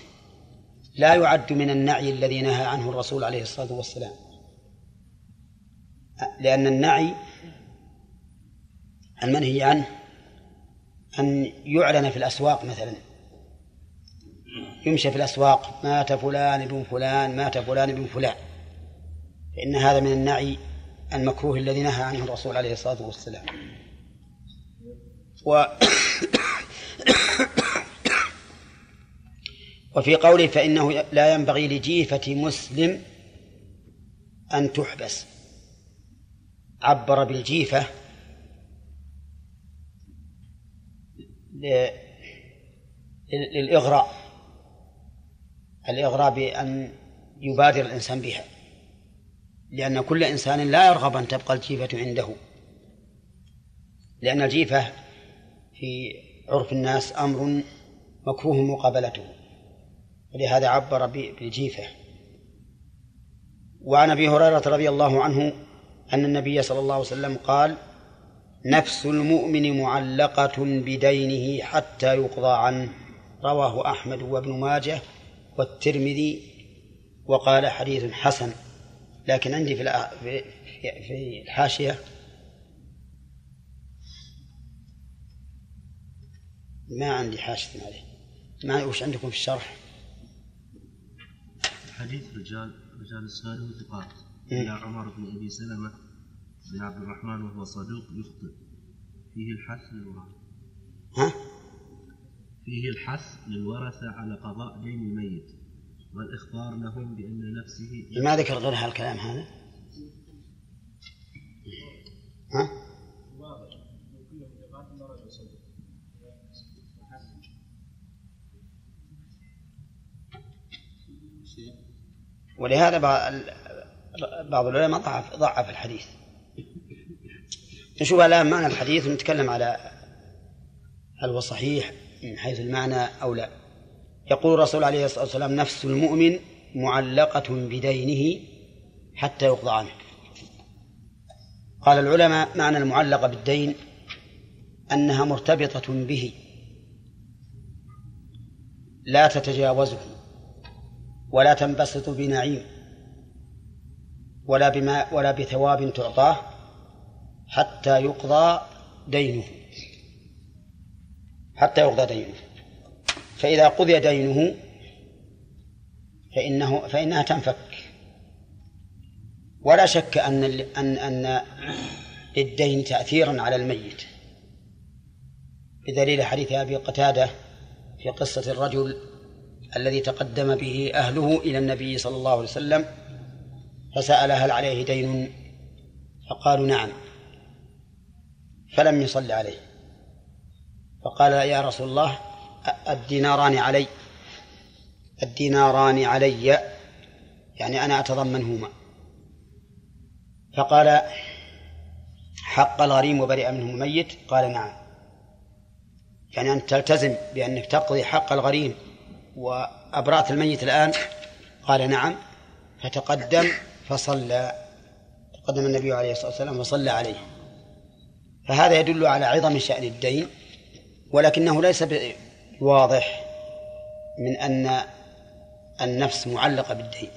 لا يعد من النعي الذي نهى عنه الرسول عليه الصلاة والسلام. لأن النعي المنهي عنه أن يعلن في الأسواق مثلا. يمشي في الأسواق مات فلان ابن فلان مات فلان ابن فلان. فإن هذا من النعي المكروه الذي نهى عنه الرسول عليه الصلاة والسلام. و *coughs* وفي قوله فإنه لا ينبغي لجيفة مسلم أن تحبس. عبر بالجيفة للإغراء. الإغراء بأن يبادر الإنسان بها. لأن كل إنسان لا يرغب أن تبقى الجيفة عنده. لأن الجيفة في عرف الناس أمر مكروه مقابلته. ولهذا عبر بالجيفة. وعن أبي هريرة رضي الله عنه أن النبي صلى الله عليه وسلم قال نفس المؤمن معلقة بدينه حتى يقضى عنه. رواه أحمد وابن ماجه والترمذي وقال حديث حسن. لكن عندي في في الحاشية ما عندي حاشية عليه ما وش عندكم في الشرح؟ حديث رجال رجال اسناده ثقات إلى عمر بن أبي سلمة بن عبد الرحمن وهو صدوق يخطئ. فيه الحث للورثة. ها؟ فيه الحث للورثة على قضاء دين الميت. والإخبار لهم بأن نفسه ما ذكر غير هالكلام هذا؟ ها؟ ولهذا بعض العلماء ضعف ضعف الحديث نشوف الآن معنى الحديث ونتكلم على هل هو صحيح من حيث المعنى أو لا يقول الرسول عليه الصلاة والسلام نفس المؤمن معلقة بدينه حتى يقضى عنه. قال العلماء معنى المعلقة بالدين أنها مرتبطة به. لا تتجاوزه ولا تنبسط بنعيم ولا بما ولا بثواب تعطاه حتى يقضى دينه. حتى يقضى دينه. فإذا قضي دينه فإنه فإنها تنفك. ولا شك أن أن أن للدين تأثيرا على الميت. بدليل حديث أبي قتادة في قصة الرجل الذي تقدم به أهله إلى النبي صلى الله عليه وسلم فسأل هل عليه دين؟ فقالوا نعم. فلم يصل عليه. فقال يا رسول الله الديناران علي. الديناران علي. يعني أنا أتضمنهما فقال حق الغريم وبرئ منه الميت. قال نعم. يعني أن تلتزم بأنك تقضي حق الغريم وأبرأت الميت الآن. قال نعم. فتقدم فصلى. تقدم النبي عليه الصلاة والسلام وصلى عليه. فهذا يدل على عظم شأن الدين ولكنه ليس بواضح من أن النفس معلقة بالدين.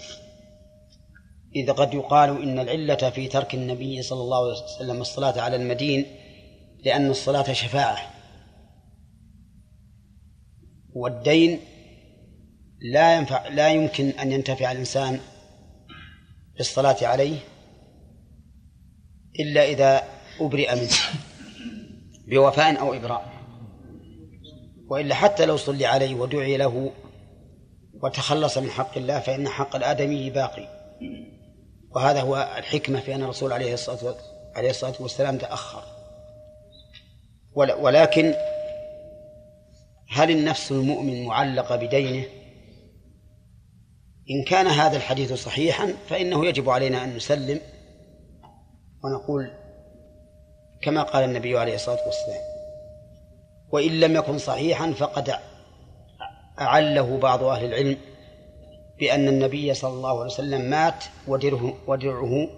إذا قد يقال إن العلة في ترك النبي صلى الله عليه وسلم الصلاة على المدين لأن الصلاة شفاعة. والدين لا ينفع لا يمكن أن ينتفع الإنسان بالصلاة عليه إلا إذا أبرئ منه بوفاء أو إبراء. وإلا حتى لو صلي عليه ودعي له وتخلص من حق الله فإن حق الآدمي باقي. وهذا هو الحكمة في أن الرسول عليه الصلاة عليه الصلاة والسلام تأخر. ولكن هل النفس المؤمن معلقة بدينه؟ إن كان هذا الحديث صحيحا فإنه يجب علينا أن نسلم ونقول كما قال النبي عليه الصلاة والسلام. وإن لم يكن صحيحا فقد أعله بعض أهل العلم بأن النبي صلى الله عليه وسلم مات ودرعه, ودرعه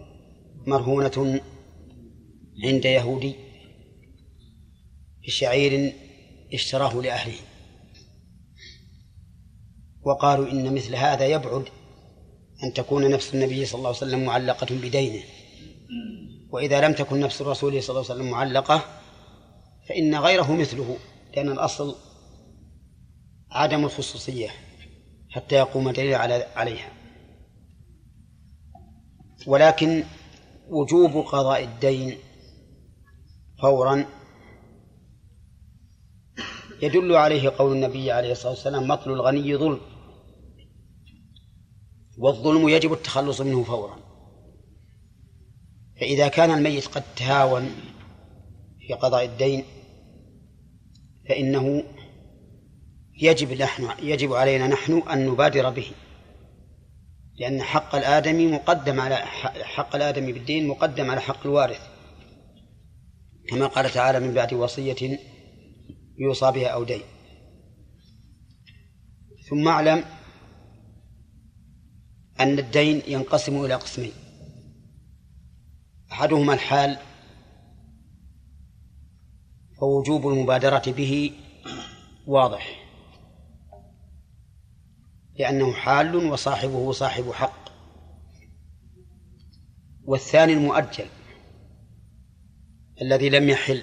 مرهونة عند يهودي بشعير اشتراه لأهله. وقالوا إن مثل هذا يبعد أن تكون نفس النبي صلى الله عليه وسلم معلقة بدينه. وإذا لم تكن نفس الرسول صلى الله عليه وسلم معلقة فإن غيره مثله لأن الأصل عدم الخصوصية حتى يقوم دليل على عليها. ولكن وجوب قضاء الدين فورا يدل عليه قول النبي عليه الصلاة والسلام مطل الغني ظلم والظلم يجب التخلص منه فورا. فإذا كان الميت قد تهاون في قضاء الدين فإنه يجب نحن يجب علينا نحن أن نبادر به. لأن حق الآدمي مقدم على حق الآدمي بالدين مقدم على حق الوارث. كما قال تعالى من بعد وصية يوصى بها أو دين. ثم اعلم أن الدين ينقسم إلى قسمين. أحدهما الحال فوجوب المبادرة به واضح. لأنه حال وصاحبه صاحب حق. والثاني المؤجل الذي لم يحل.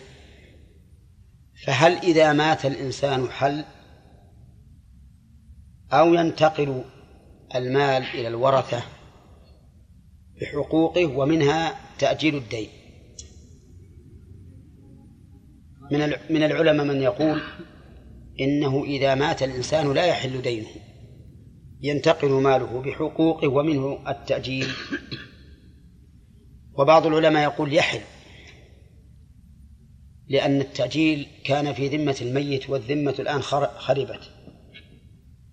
فهل إذا مات الإنسان حل؟ أو ينتقل المال إلى الورثة بحقوقه ومنها تأجيل الدين. من من العلماء من يقول إنه إذا مات الإنسان لا يحل دينه. ينتقل ماله بحقوقه ومنه التأجيل. وبعض العلماء يقول يحل لأن التأجيل كان في ذمة الميت والذمة الآن خربت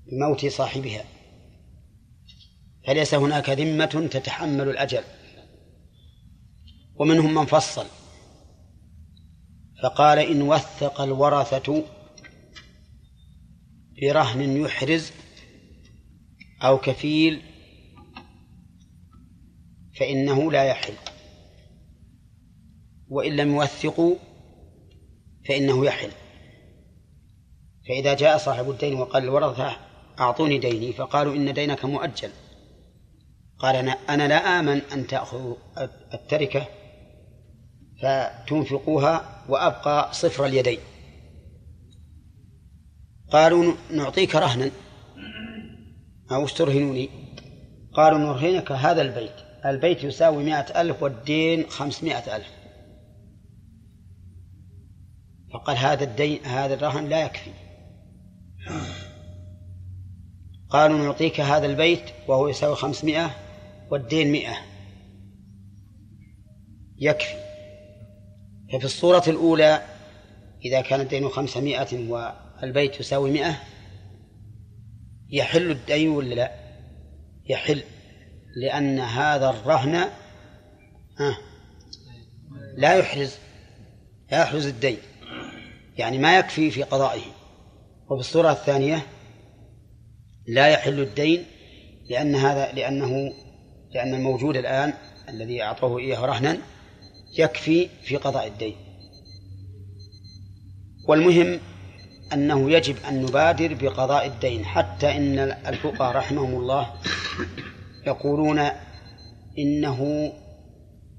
بموت صاحبها. فليس هناك ذمة تتحمل الأجل. ومنهم من فصل. فقال إن وثق الورثة برهن يحرز أو كفيل فإنه لا يحل. وإن لم يوثقوا فإنه يحل. فإذا جاء صاحب الدين وقال الورثة أعطوني ديني فقالوا إن دينك مؤجل. قال أنا, لا آمن أن تأخذوا التركة فتنفقوها وأبقى صفر اليدين قالوا نعطيك رهنا. أو استرهنوني. قالوا نرهنك هذا البيت. البيت يساوي مائة ألف والدين خمسمائة ألف. فقال هذا الدين هذا الرهن لا يكفي. قالوا نعطيك هذا البيت وهو يساوي خمسمائة والدين مئة يكفي. ففي الصورة الأولى إذا كان الدين خمسمائة والبيت يساوي مئة يحل الدين ولا لا؟ يحل لأن هذا الرهن لا يحرز لا يحرز الدين يعني ما يكفي في قضائه. وفي الصورة الثانية لا يحل الدين لأن هذا لأنه لأن الموجود الآن الذي أعطوه إياه رهنا يكفي في قضاء الدين. والمهم أنه يجب أن نبادر بقضاء الدين حتى إن الفقهاء رحمهم الله يقولون إنه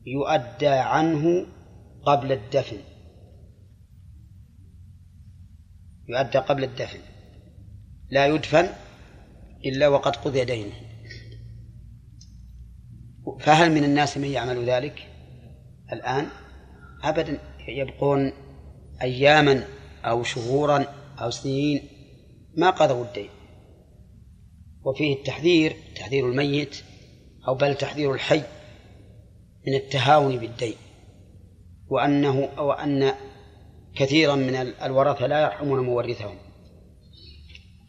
يؤدى عنه قبل الدفن. يؤدى قبل الدفن. لا يدفن إلا وقد قضي دينه. فهل من الناس من يعمل ذلك؟ الآن أبدا يبقون أياما أو شهورا أو سنين ما قضوا الدين. وفيه التحذير تحذير الميت أو بل تحذير الحي من التهاون بالدين. وأنه أو أن كثيرا من الورثة لا يرحمون مورثهم.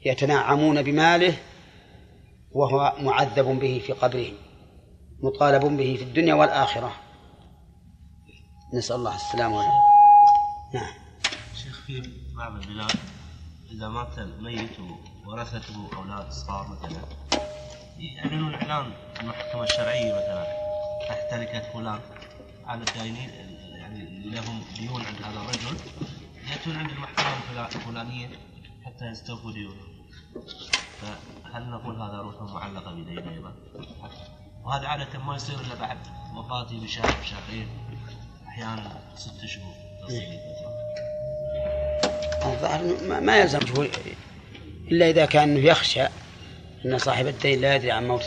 يتنعمون بماله وهو معذب به في قبره مطالب به في الدنيا والآخرة. نسأل الله السلامة والعافية. نعم. شيخ في بعض البلاد إذا مات الميت وورثته أولاد صغار مثلا يعلنون إعلان المحكمة الشرعية مثلا تركة فلان. على الداينين يعني اللي لهم ديون عند هذا الرجل. يأتون عند المحكمة الفلا- الفلانية حتى يستوفوا ديونهم فهل نقول هذا روح معلقة بدين أيضا؟ وهذا عادة ما يصير إلا بعد وفاتي بشهر بشهرين. أحيانا ست شهور تصير الظاهر ما- يلزم إلا إذا كان يخشى أن صاحب الدين لا يدري عن موت